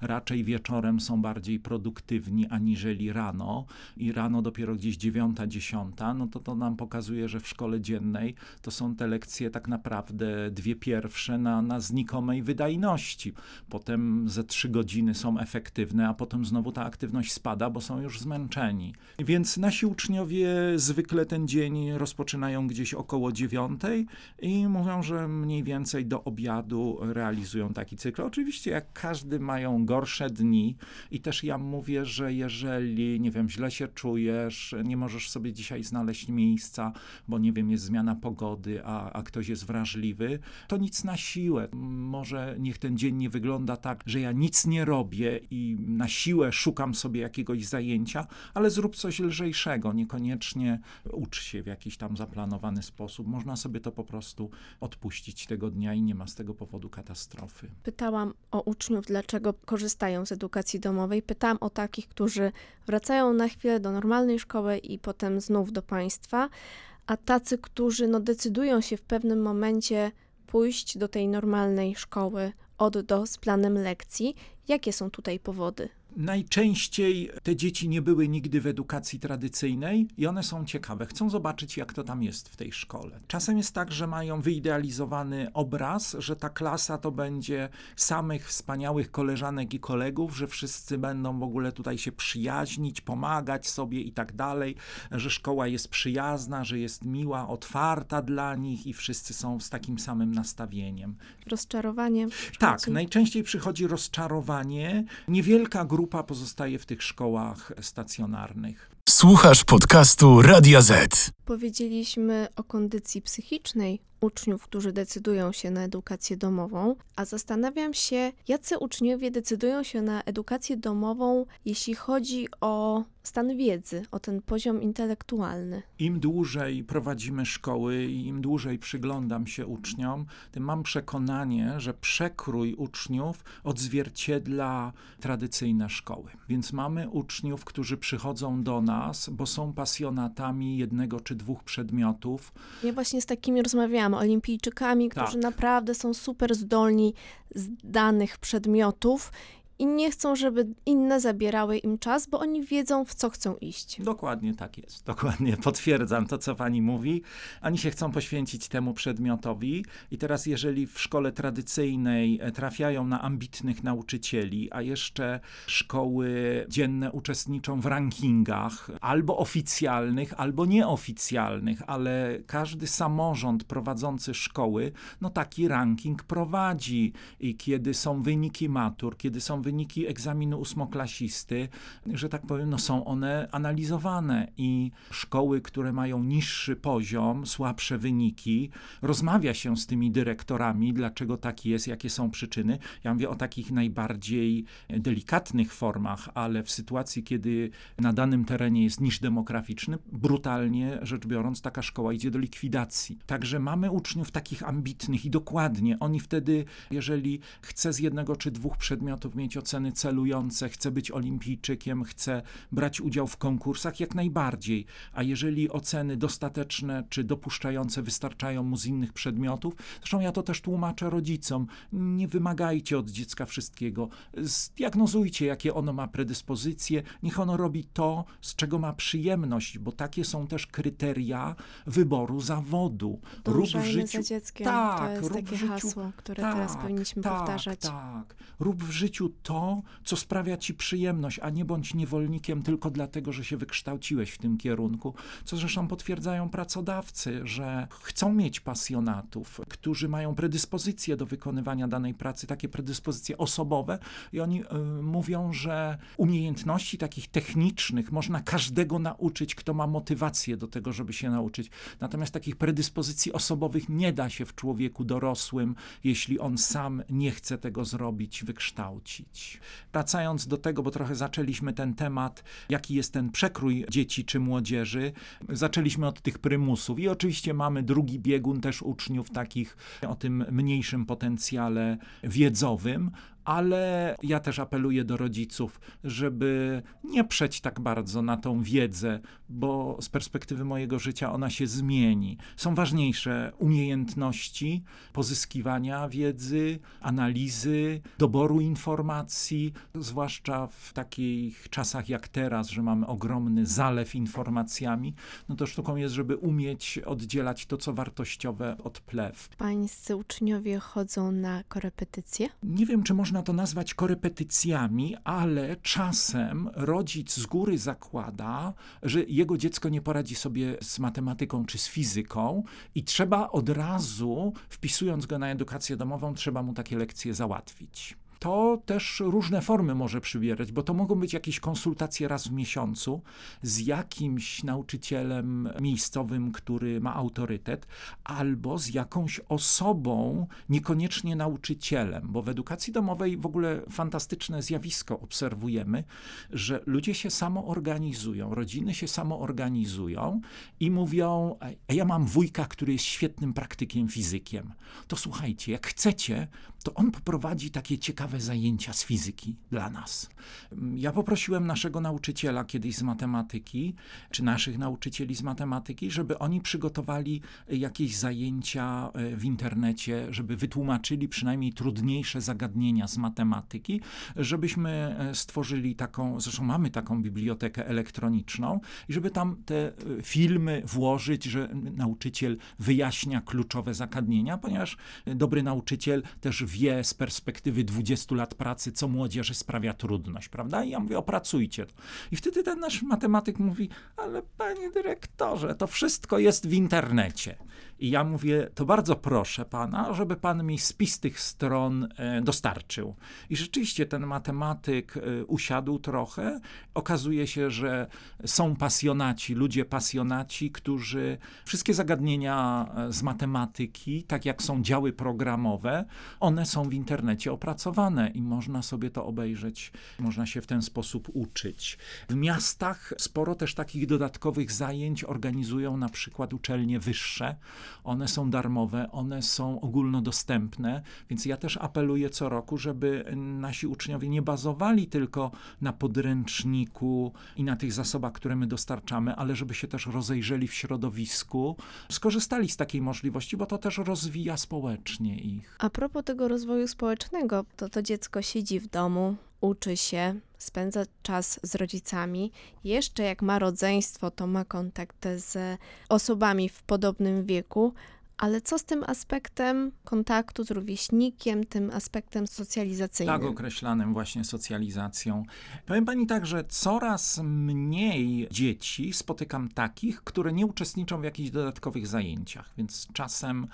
raczej wieczorem są bardziej produktywni aniżeli rano i rano dopiero gdzieś dziewiąta, dziesiąta, no to to nam pokazuje, że w szkole dziennej to są te lekcje tak naprawdę dwie pierwsze na, na znikomej wydajności. Potem ze trzy godziny są efektywne, a potem znowu ta aktywność spada, bo są już zmęczeni. Więc nasi uczniowie zwykle ten dzień rozpoczynają gdzieś około dziewiątej i mówią, że mniej więcej do obiadu realizują taki cykl. Oczywiście, jak każdy mają gorsze dni i też ja mówię, że jeżeli, nie wiem, źle się czujesz, nie możesz sobie dzisiaj znaleźć miejsca, bo nie wiem, jest zmiana pogody, a, a ktoś jest wrażliwy, to nic na siłę. Może niech ten dzień nie wygląda tak, że ja nic nie robię i na siłę szukam sobie jakiegoś zajęcia, ale zrób coś lżejszego, niekoniecznie ucz się w jakiś tam zaplanowany sposób. Można sobie to po prostu odpuścić tego dnia i nie ma z tego powodu katastrofy. Pytałam o uczniów, dlaczego korzystają z edukacji domowej. Pytałam o takich, którzy wracają na chwilę do normalnej szkoły i potem znów do państwa, a tacy, którzy no, decydują się w pewnym momencie pójść do tej normalnej szkoły od do z planem lekcji. Jakie są tutaj powody? Najczęściej te dzieci nie były nigdy w edukacji tradycyjnej i one są ciekawe, chcą zobaczyć, jak to tam jest w tej szkole. Czasem jest tak, że mają wyidealizowany obraz, że ta klasa to będzie samych wspaniałych koleżanek i kolegów, że wszyscy będą w ogóle tutaj się przyjaźnić, pomagać sobie i tak dalej, że szkoła jest przyjazna, że jest miła, otwarta dla nich i wszyscy są z takim samym nastawieniem. Rozczarowanie? Tak, przychodzi? najczęściej przychodzi rozczarowanie. Niewielka grupa pozostaje w tych szkołach stacjonarnych. Słuchasz podcastu Radia Z. Powiedzieliśmy o kondycji psychicznej uczniów, którzy decydują się na edukację domową, a zastanawiam się, jacy uczniowie decydują się na edukację domową, jeśli chodzi o stan wiedzy, o ten poziom intelektualny. Im dłużej prowadzimy szkoły i im dłużej przyglądam się uczniom, tym mam przekonanie, że przekrój uczniów odzwierciedla tradycyjne szkoły. Więc mamy uczniów, którzy przychodzą do nas, bo są pasjonatami jednego czy dwóch przedmiotów, Ja właśnie z takimi rozmawiałam, olimpijczykami, którzy Tak. naprawdę są super zdolni z danych przedmiotów i nie chcą, żeby inne zabierały im czas, bo oni wiedzą, w co chcą iść. Dokładnie tak jest. Dokładnie potwierdzam to, co pani mówi. Oni się chcą poświęcić temu przedmiotowi. I teraz, jeżeli w szkole tradycyjnej e, trafiają na ambitnych nauczycieli, a jeszcze szkoły dzienne uczestniczą w rankingach albo oficjalnych, albo nieoficjalnych, ale każdy samorząd prowadzący szkoły, no taki ranking prowadzi. I kiedy są wyniki matur, kiedy są wyniki egzaminu ósmoklasisty, że tak powiem, no są one analizowane i szkoły, które mają niższy poziom, słabsze wyniki, rozmawia się z tymi dyrektorami, dlaczego tak jest, jakie są przyczyny. Ja mówię o takich najbardziej delikatnych formach, ale w sytuacji, kiedy na danym terenie jest niż demograficzny, brutalnie rzecz biorąc, taka szkoła idzie do likwidacji. Także mamy uczniów takich ambitnych i dokładnie, oni wtedy, jeżeli chce z jednego czy dwóch przedmiotów mieć mieć oceny celujące, chce być olimpijczykiem, chce brać udział w konkursach, jak najbardziej. A jeżeli oceny dostateczne czy dopuszczające wystarczają mu z innych przedmiotów, zresztą ja to też tłumaczę rodzicom, nie wymagajcie od dziecka wszystkiego. Zdiagnozujcie, jakie ono ma predyspozycje, niech ono robi to, z czego ma przyjemność, bo takie są też kryteria wyboru zawodu. Rób w życiu. za dzieckiem. Tak, to jest takie życiu, hasło, które tak, teraz powinniśmy tak, powtarzać. Tak, rób w życiu to, co sprawia ci przyjemność, a nie bądź niewolnikiem tylko dlatego, że się wykształciłeś w tym kierunku. Co zresztą potwierdzają pracodawcy, że chcą mieć pasjonatów, którzy mają predyspozycje do wykonywania danej pracy, takie predyspozycje osobowe i oni y, mówią, że umiejętności takich technicznych można każdego nauczyć, kto ma motywację do tego, żeby się nauczyć. Natomiast takich predyspozycji osobowych nie da się w człowieku dorosłym, jeśli on sam nie chce tego zrobić, wykształcić. Wracając do tego, bo trochę zaczęliśmy ten temat, jaki jest ten przekrój dzieci czy młodzieży, zaczęliśmy od tych prymusów i oczywiście mamy drugi biegun też uczniów takich o tym mniejszym potencjale wiedzowym, ale ja też apeluję do rodziców, żeby nie przeć tak bardzo na tą wiedzę, bo z perspektywy mojego życia ona się zmieni. Są ważniejsze umiejętności pozyskiwania wiedzy, analizy, doboru informacji, zwłaszcza w takich czasach jak teraz, że mamy ogromny zalew informacjami. No to sztuką jest, żeby umieć oddzielać to, co wartościowe od plew. Pańscy uczniowie chodzą na korepetycje? Nie wiem, czy można można to nazwać korepetycjami, ale czasem rodzic z góry zakłada, że jego dziecko nie poradzi sobie z matematyką czy z fizyką i trzeba od razu, wpisując go na edukację domową, trzeba mu takie lekcje załatwić to też różne formy może przybierać, bo to mogą być jakieś konsultacje raz w miesiącu z jakimś nauczycielem miejscowym, który ma autorytet, albo z jakąś osobą, niekoniecznie nauczycielem, bo w edukacji domowej w ogóle fantastyczne zjawisko obserwujemy, że ludzie się samoorganizują, rodziny się samoorganizują i mówią: Ja mam wujka, który jest świetnym praktykiem fizykiem. To słuchajcie, jak chcecie, to on poprowadzi takie ciekawe zajęcia z fizyki dla nas. Ja poprosiłem naszego nauczyciela kiedyś z matematyki, czy naszych nauczycieli z matematyki, żeby oni przygotowali jakieś zajęcia e, w internecie, żeby wytłumaczyli przynajmniej trudniejsze zagadnienia z matematyki, żebyśmy e, stworzyli taką, zresztą mamy taką bibliotekę elektroniczną, i żeby tam te e, filmy włożyć, że nauczyciel wyjaśnia kluczowe zagadnienia, ponieważ dobry nauczyciel też wie z perspektywy 20 lat pracy, co młodzieży sprawia trudność, prawda? I ja mówię, opracujcie to. I wtedy ten nasz matematyk mówi, ale panie dyrektorze, to wszystko jest w internecie. I ja mówię, to bardzo proszę pana, żeby pan mi spis tych stron e, dostarczył. I rzeczywiście ten matematyk e, usiadł trochę. Okazuje się, że są pasjonaci, ludzie pasjonaci, którzy wszystkie zagadnienia e, z matematyki, tak jak są działy programowe, one są w internecie opracowane i można sobie to obejrzeć, można się w ten sposób uczyć. W miastach sporo też takich dodatkowych zajęć organizują na przykład uczelnie wyższe. One są darmowe, one są ogólnodostępne, więc ja też apeluję co roku, żeby nasi uczniowie nie bazowali tylko na podręczniku i na tych zasobach, które my dostarczamy, ale żeby się też rozejrzeli w środowisku, skorzystali z takiej możliwości, bo to też rozwija społecznie ich. A propos tego rozwoju społecznego, to to dziecko siedzi w domu, uczy się, spędza czas z rodzicami. Jeszcze jak ma rodzeństwo, to ma kontakt z osobami w podobnym wieku, ale co z tym aspektem kontaktu z rówieśnikiem, tym aspektem socjalizacyjnym? Tak określanym właśnie socjalizacją. Powiem pani tak, że coraz mniej dzieci spotykam takich, które nie uczestniczą w jakichś dodatkowych zajęciach, więc czasem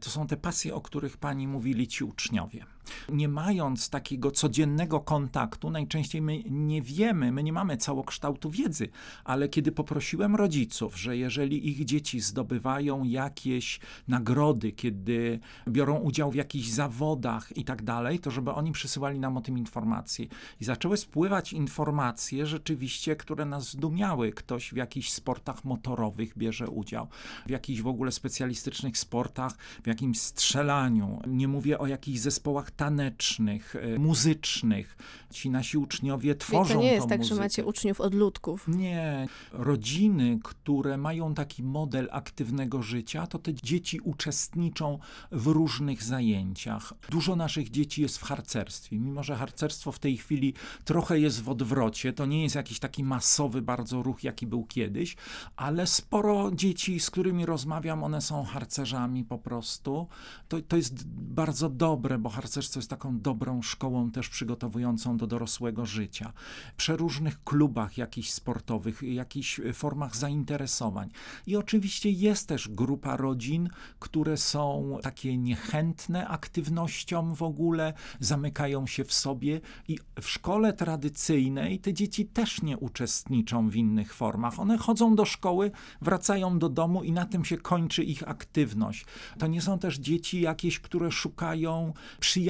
to są te pasje, o których pani mówili ci uczniowie. Nie mając takiego codziennego kontaktu, najczęściej my nie wiemy, my nie mamy całokształtu wiedzy, ale kiedy poprosiłem rodziców, że jeżeli ich dzieci zdobywają jakieś nagrody, kiedy biorą udział w jakichś zawodach i tak dalej, to żeby oni przysyłali nam o tym informacje. I zaczęły spływać informacje rzeczywiście, które nas zdumiały. Ktoś w jakichś sportach motorowych bierze udział, w jakichś w ogóle specjalistycznych sportach, w jakimś strzelaniu. Nie mówię o jakichś zespołach tanecznych, e, muzycznych. Ci nasi uczniowie tworzą to nie jest tak, muzykę. że macie uczniów odludków. Nie. Rodziny, które mają taki model aktywnego życia, to te dzieci uczestniczą w różnych zajęciach. Dużo naszych dzieci jest w harcerstwie, mimo że harcerstwo w tej chwili trochę jest w odwrocie. To nie jest jakiś taki masowy bardzo ruch, jaki był kiedyś, ale sporo dzieci, z którymi rozmawiam, one są harcerzami po prostu. To, to jest bardzo dobre, bo harcerstwo jest taką dobrą szkołą też przygotowującą do dorosłego życia. Przeróżnych klubach jakichś sportowych, jakichś formach zainteresowań. I oczywiście jest też grupa rodzin, które są takie niechętne aktywnościom w ogóle, zamykają się w sobie i w szkole tradycyjnej te dzieci też nie uczestniczą w innych formach. One chodzą do szkoły, wracają do domu i na tym się kończy ich aktywność. To nie są też dzieci jakieś, które szukają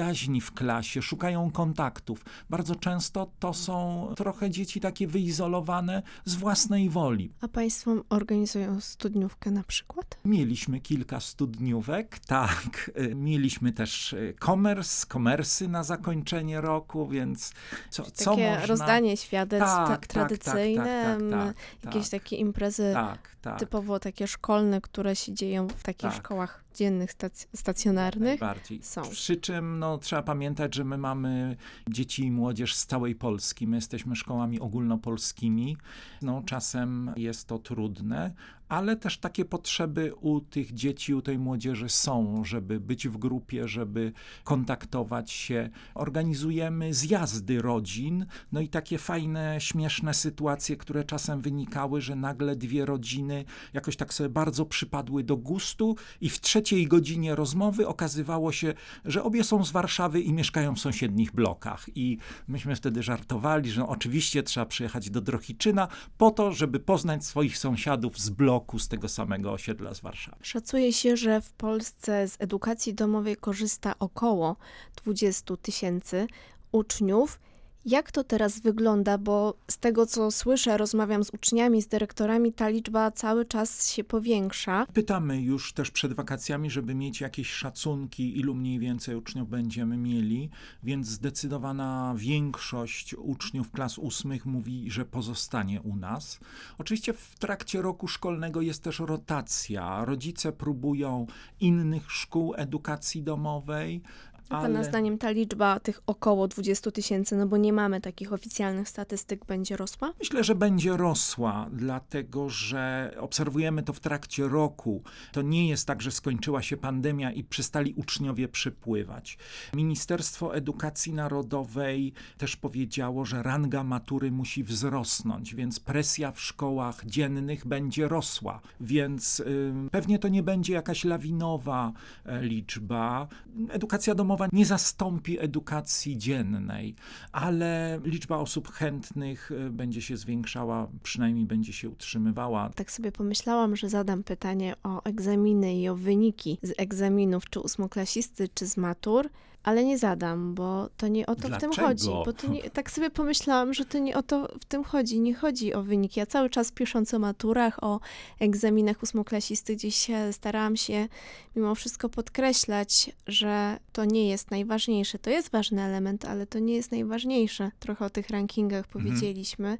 przyjaźni w klasie, szukają kontaktów. Bardzo często to są trochę dzieci takie wyizolowane z własnej woli. A państwo organizują studniówkę na przykład? Mieliśmy kilka studniówek, tak. Y, Mieliśmy też y, komers, komersy na zakończenie roku, więc co, co Takie można... rozdanie świadectw Tak, tak, tak, tradycyjne, tak, tak, m, tak, jakieś tak. takie imprezy Tak, tak. typowo takie szkolne, które się dzieją w takich Tak. szkołach dziennych, stac- stacjonarnych. Najbardziej. są. Przy czym no, trzeba pamiętać, że my mamy dzieci i młodzież z całej Polski. My jesteśmy szkołami ogólnopolskimi. No, czasem jest to trudne, ale też takie potrzeby u tych dzieci, u tej młodzieży są, żeby być w grupie, żeby kontaktować się. Organizujemy zjazdy rodzin, no i takie fajne, śmieszne sytuacje, które czasem wynikały, że nagle dwie rodziny jakoś tak sobie bardzo przypadły do gustu i w trzeciej godzinie rozmowy okazywało się, że obie są z Warszawy i mieszkają w sąsiednich blokach. I myśmy wtedy żartowali, że oczywiście trzeba przyjechać do Drohiczyna po to, żeby poznać swoich sąsiadów z bloku, z tego samego osiedla z Warszawy. Szacuje się, że w Polsce z edukacji domowej korzysta około 20 tysięcy uczniów. Jak to teraz wygląda? Bo z tego, co słyszę, rozmawiam z uczniami, z dyrektorami, ta liczba cały czas się powiększa. Pytamy już też przed wakacjami, żeby mieć jakieś szacunki, ilu mniej więcej uczniów będziemy mieli, więc zdecydowana większość uczniów klas ósmych mówi, że pozostanie u nas. Oczywiście w trakcie roku szkolnego jest też rotacja. Rodzice próbują innych szkół edukacji domowej. A Pana zdaniem ta liczba tych około 20 tysięcy, no bo nie mamy takich oficjalnych statystyk, będzie rosła? Myślę, że będzie rosła, dlatego że obserwujemy to w trakcie roku. To nie jest tak, że skończyła się pandemia i przestali uczniowie przypływać. Ministerstwo Edukacji Narodowej też powiedziało, że ranga matury musi wzrosnąć, więc presja w szkołach dziennych będzie rosła. Więc y, pewnie to nie będzie jakaś lawinowa e, liczba. Edukacja domowa nie zastąpi edukacji dziennej, ale liczba osób chętnych y, będzie się zwiększała, przynajmniej będzie się utrzymywała. Tak sobie pomyślałam, że zadam pytanie o egzaminy i o wyniki z egzaminów, czy ósmoklasisty, czy z matur, ale nie zadam, bo to nie o to w tym Dlaczego? chodzi. Bo to nie, tak sobie pomyślałam, że to nie o to w tym chodzi. Nie chodzi o wyniki. Ja cały czas pisząc o maturach, o egzaminach ósmoklasisty, gdzieś starałam się mimo wszystko podkreślać, że to nie jest najważniejsze. To jest ważny element, ale to nie jest najważniejsze. Trochę o tych rankingach powiedzieliśmy.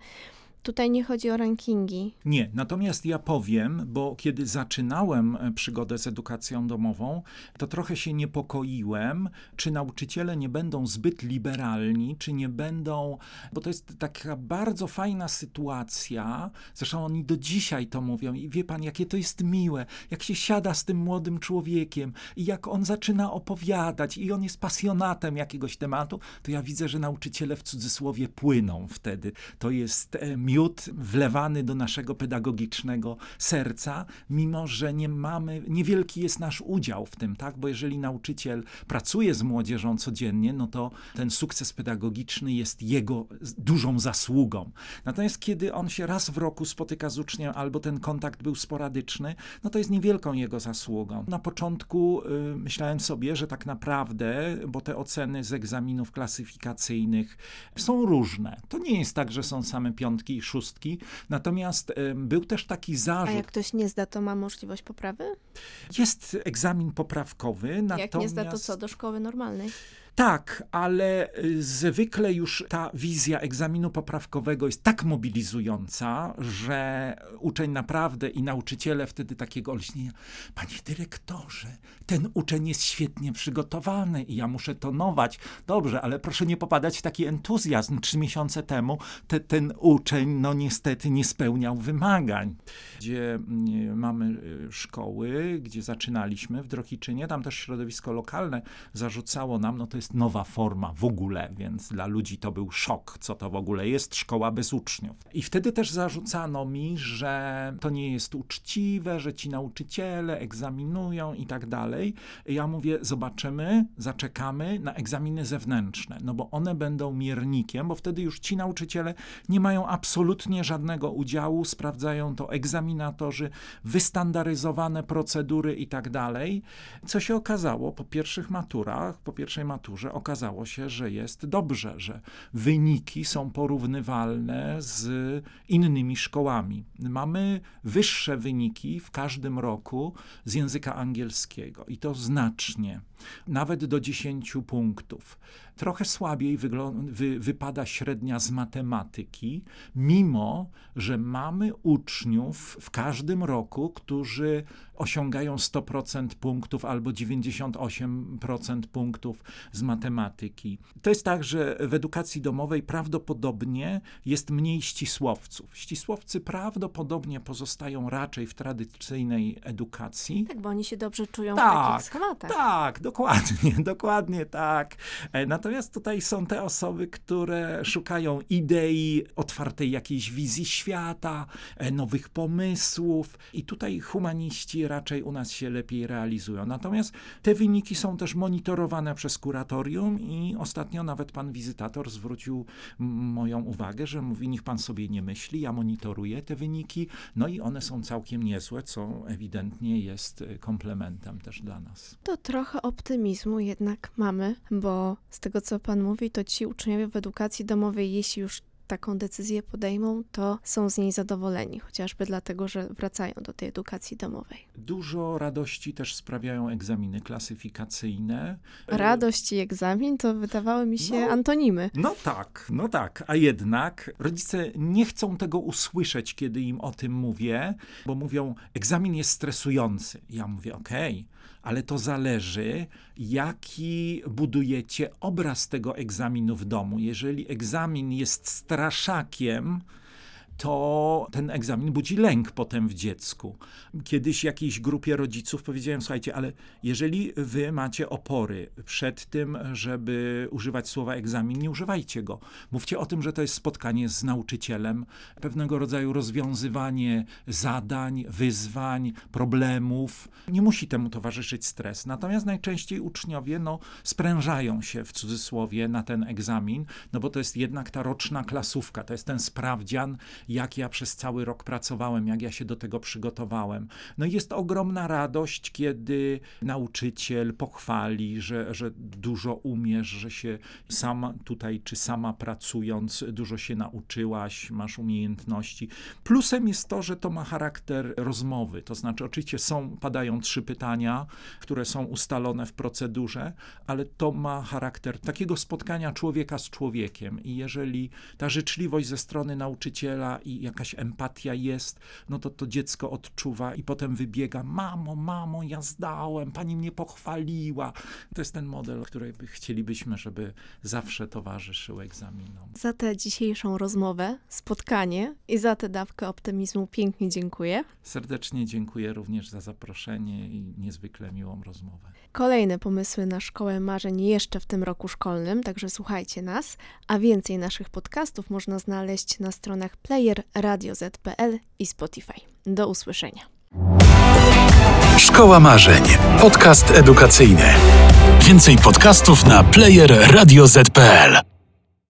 Tutaj nie chodzi o rankingi. Nie, natomiast ja powiem, bo kiedy zaczynałem e, przygodę z edukacją domową, to trochę się niepokoiłem, czy nauczyciele nie będą zbyt liberalni, czy nie będą, bo to jest taka bardzo fajna sytuacja, zresztą oni do dzisiaj to mówią i wie pan, jakie to jest miłe, jak się siada z tym młodym człowiekiem i jak on zaczyna opowiadać i on jest pasjonatem jakiegoś tematu, to ja widzę, że nauczyciele w cudzysłowie płyną wtedy. To jest e, miód wlewany do naszego pedagogicznego serca, mimo że nie mamy, niewielki jest nasz udział w tym, tak? Bo jeżeli nauczyciel pracuje z młodzieżą codziennie, no to ten sukces pedagogiczny jest jego dużą zasługą. Natomiast kiedy on się raz w roku spotyka z uczniem, albo ten kontakt był sporadyczny, no to jest niewielką jego zasługą. Na początku y, myślałem sobie, że tak naprawdę, bo te oceny z egzaminów klasyfikacyjnych są różne. To nie jest tak, że są same piątki i szóstki, natomiast był też taki A zarzut. jak ktoś nie zda, to ma możliwość poprawy? Jest egzamin poprawkowy, natomiast... Jak nie zda, to co? Do szkoły normalnej? Tak, ale y, zwykle już ta wizja egzaminu poprawkowego jest tak mobilizująca, że uczeń naprawdę i nauczyciele wtedy takiego olśnienia, panie dyrektorze, ten uczeń jest świetnie przygotowany i ja muszę tonować. Dobrze, ale proszę nie popadać w taki entuzjazm. Trzy miesiące temu te, ten uczeń, no niestety, nie spełniał wymagań. Gdzie mm, mamy y, szkoły, gdzie zaczynaliśmy w Drohiczynie, tam też środowisko lokalne zarzucało nam, no to jest nowa forma w ogóle, więc dla ludzi to był szok, co to w ogóle jest szkoła bez uczniów. I wtedy też zarzucano mi, że to nie jest uczciwe, że ci nauczyciele egzaminują i tak dalej. Ja mówię, zobaczymy, zaczekamy na egzaminy zewnętrzne, no bo one będą miernikiem, bo wtedy już ci nauczyciele nie mają absolutnie żadnego udziału, sprawdzają to egzaminatorzy, wystandaryzowane procedury i tak dalej. Co się okazało po pierwszych maturach, po pierwszej maturze okazało się, że jest dobrze, że wyniki są porównywalne z innymi szkołami. Mamy wyższe wyniki w każdym roku z języka angielskiego i to znacznie, nawet do 10 punktów. Trochę słabiej wy wypada średnia z matematyki, mimo że mamy uczniów w każdym roku, którzy osiągają 100% punktów albo 98% punktów z matematyki. To jest tak, że w edukacji domowej prawdopodobnie jest mniej ścisłowców. Ścisłowcy prawdopodobnie pozostają raczej w tradycyjnej edukacji. Tak, bo oni się dobrze czują tak, w takich schematach. Tak, dokładnie, dokładnie tak. E, natomiast tutaj są te osoby, które szukają idei, otwartej jakiejś wizji świata, e, nowych pomysłów i tutaj humaniści raczej u nas się lepiej realizują. Natomiast te wyniki są też monitorowane przez kuratorium i ostatnio nawet pan wizytator zwrócił moją uwagę, że mówi, niech pan sobie nie myśli, ja monitoruję te wyniki, no i one są całkiem niezłe, co ewidentnie jest e, komplementem też dla nas. To trochę optymizmu jednak mamy, bo z tego co pan mówi, to ci uczniowie w edukacji domowej, jeśli już taką decyzję podejmą, to są z niej zadowoleni, chociażby dlatego, że wracają do tej edukacji domowej. Dużo radości też sprawiają egzaminy klasyfikacyjne. Radość i egzamin to wydawały mi się no, antonimy. No tak, no tak, a jednak rodzice nie chcą tego usłyszeć, kiedy im o tym mówię, bo mówią, egzamin jest stresujący. Ja mówię, okej, okay, ale to zależy, jaki budujecie obraz tego egzaminu w domu. Jeżeli egzamin jest straszakiem, to ten egzamin budzi lęk potem w dziecku. Kiedyś jakiejś grupie rodziców powiedziałem, słuchajcie, ale jeżeli wy macie opory przed tym, żeby używać słowa egzamin, nie używajcie go. Mówcie o tym, że to jest spotkanie z nauczycielem, pewnego rodzaju rozwiązywanie zadań, wyzwań, problemów. Nie musi temu towarzyszyć stres. Natomiast najczęściej uczniowie no, sprężają się w cudzysłowie na ten egzamin, no bo to jest jednak ta roczna klasówka, to jest ten sprawdzian, jak ja przez cały rok pracowałem, jak ja się do tego przygotowałem. No i jest ogromna radość, kiedy nauczyciel pochwali, że, że dużo umiesz, że się sama tutaj czy sama pracując dużo się nauczyłaś, masz umiejętności. Plusem jest to, że to ma charakter rozmowy, to znaczy oczywiście są, padają trzy pytania, które są ustalone w procedurze, ale to ma charakter takiego spotkania człowieka z człowiekiem i jeżeli ta życzliwość ze strony nauczyciela i jakaś empatia jest, no to to dziecko odczuwa i potem wybiega, mamo, mamo, ja zdałem, pani mnie pochwaliła. To jest ten model, który chcielibyśmy, żeby zawsze towarzyszył egzaminom. Za tę dzisiejszą rozmowę, spotkanie i za tę dawkę optymizmu pięknie dziękuję. Serdecznie dziękuję również za zaproszenie i niezwykle miłą rozmowę. Kolejne pomysły na Szkołę Marzeń jeszcze w tym roku szkolnym, także słuchajcie nas, a więcej naszych podcastów można znaleźć na stronach Player Radio Z.pl i Spotify. Do usłyszenia. Szkoła Marzeń. Podcast edukacyjny. Więcej podcastów na player radio Z.pl.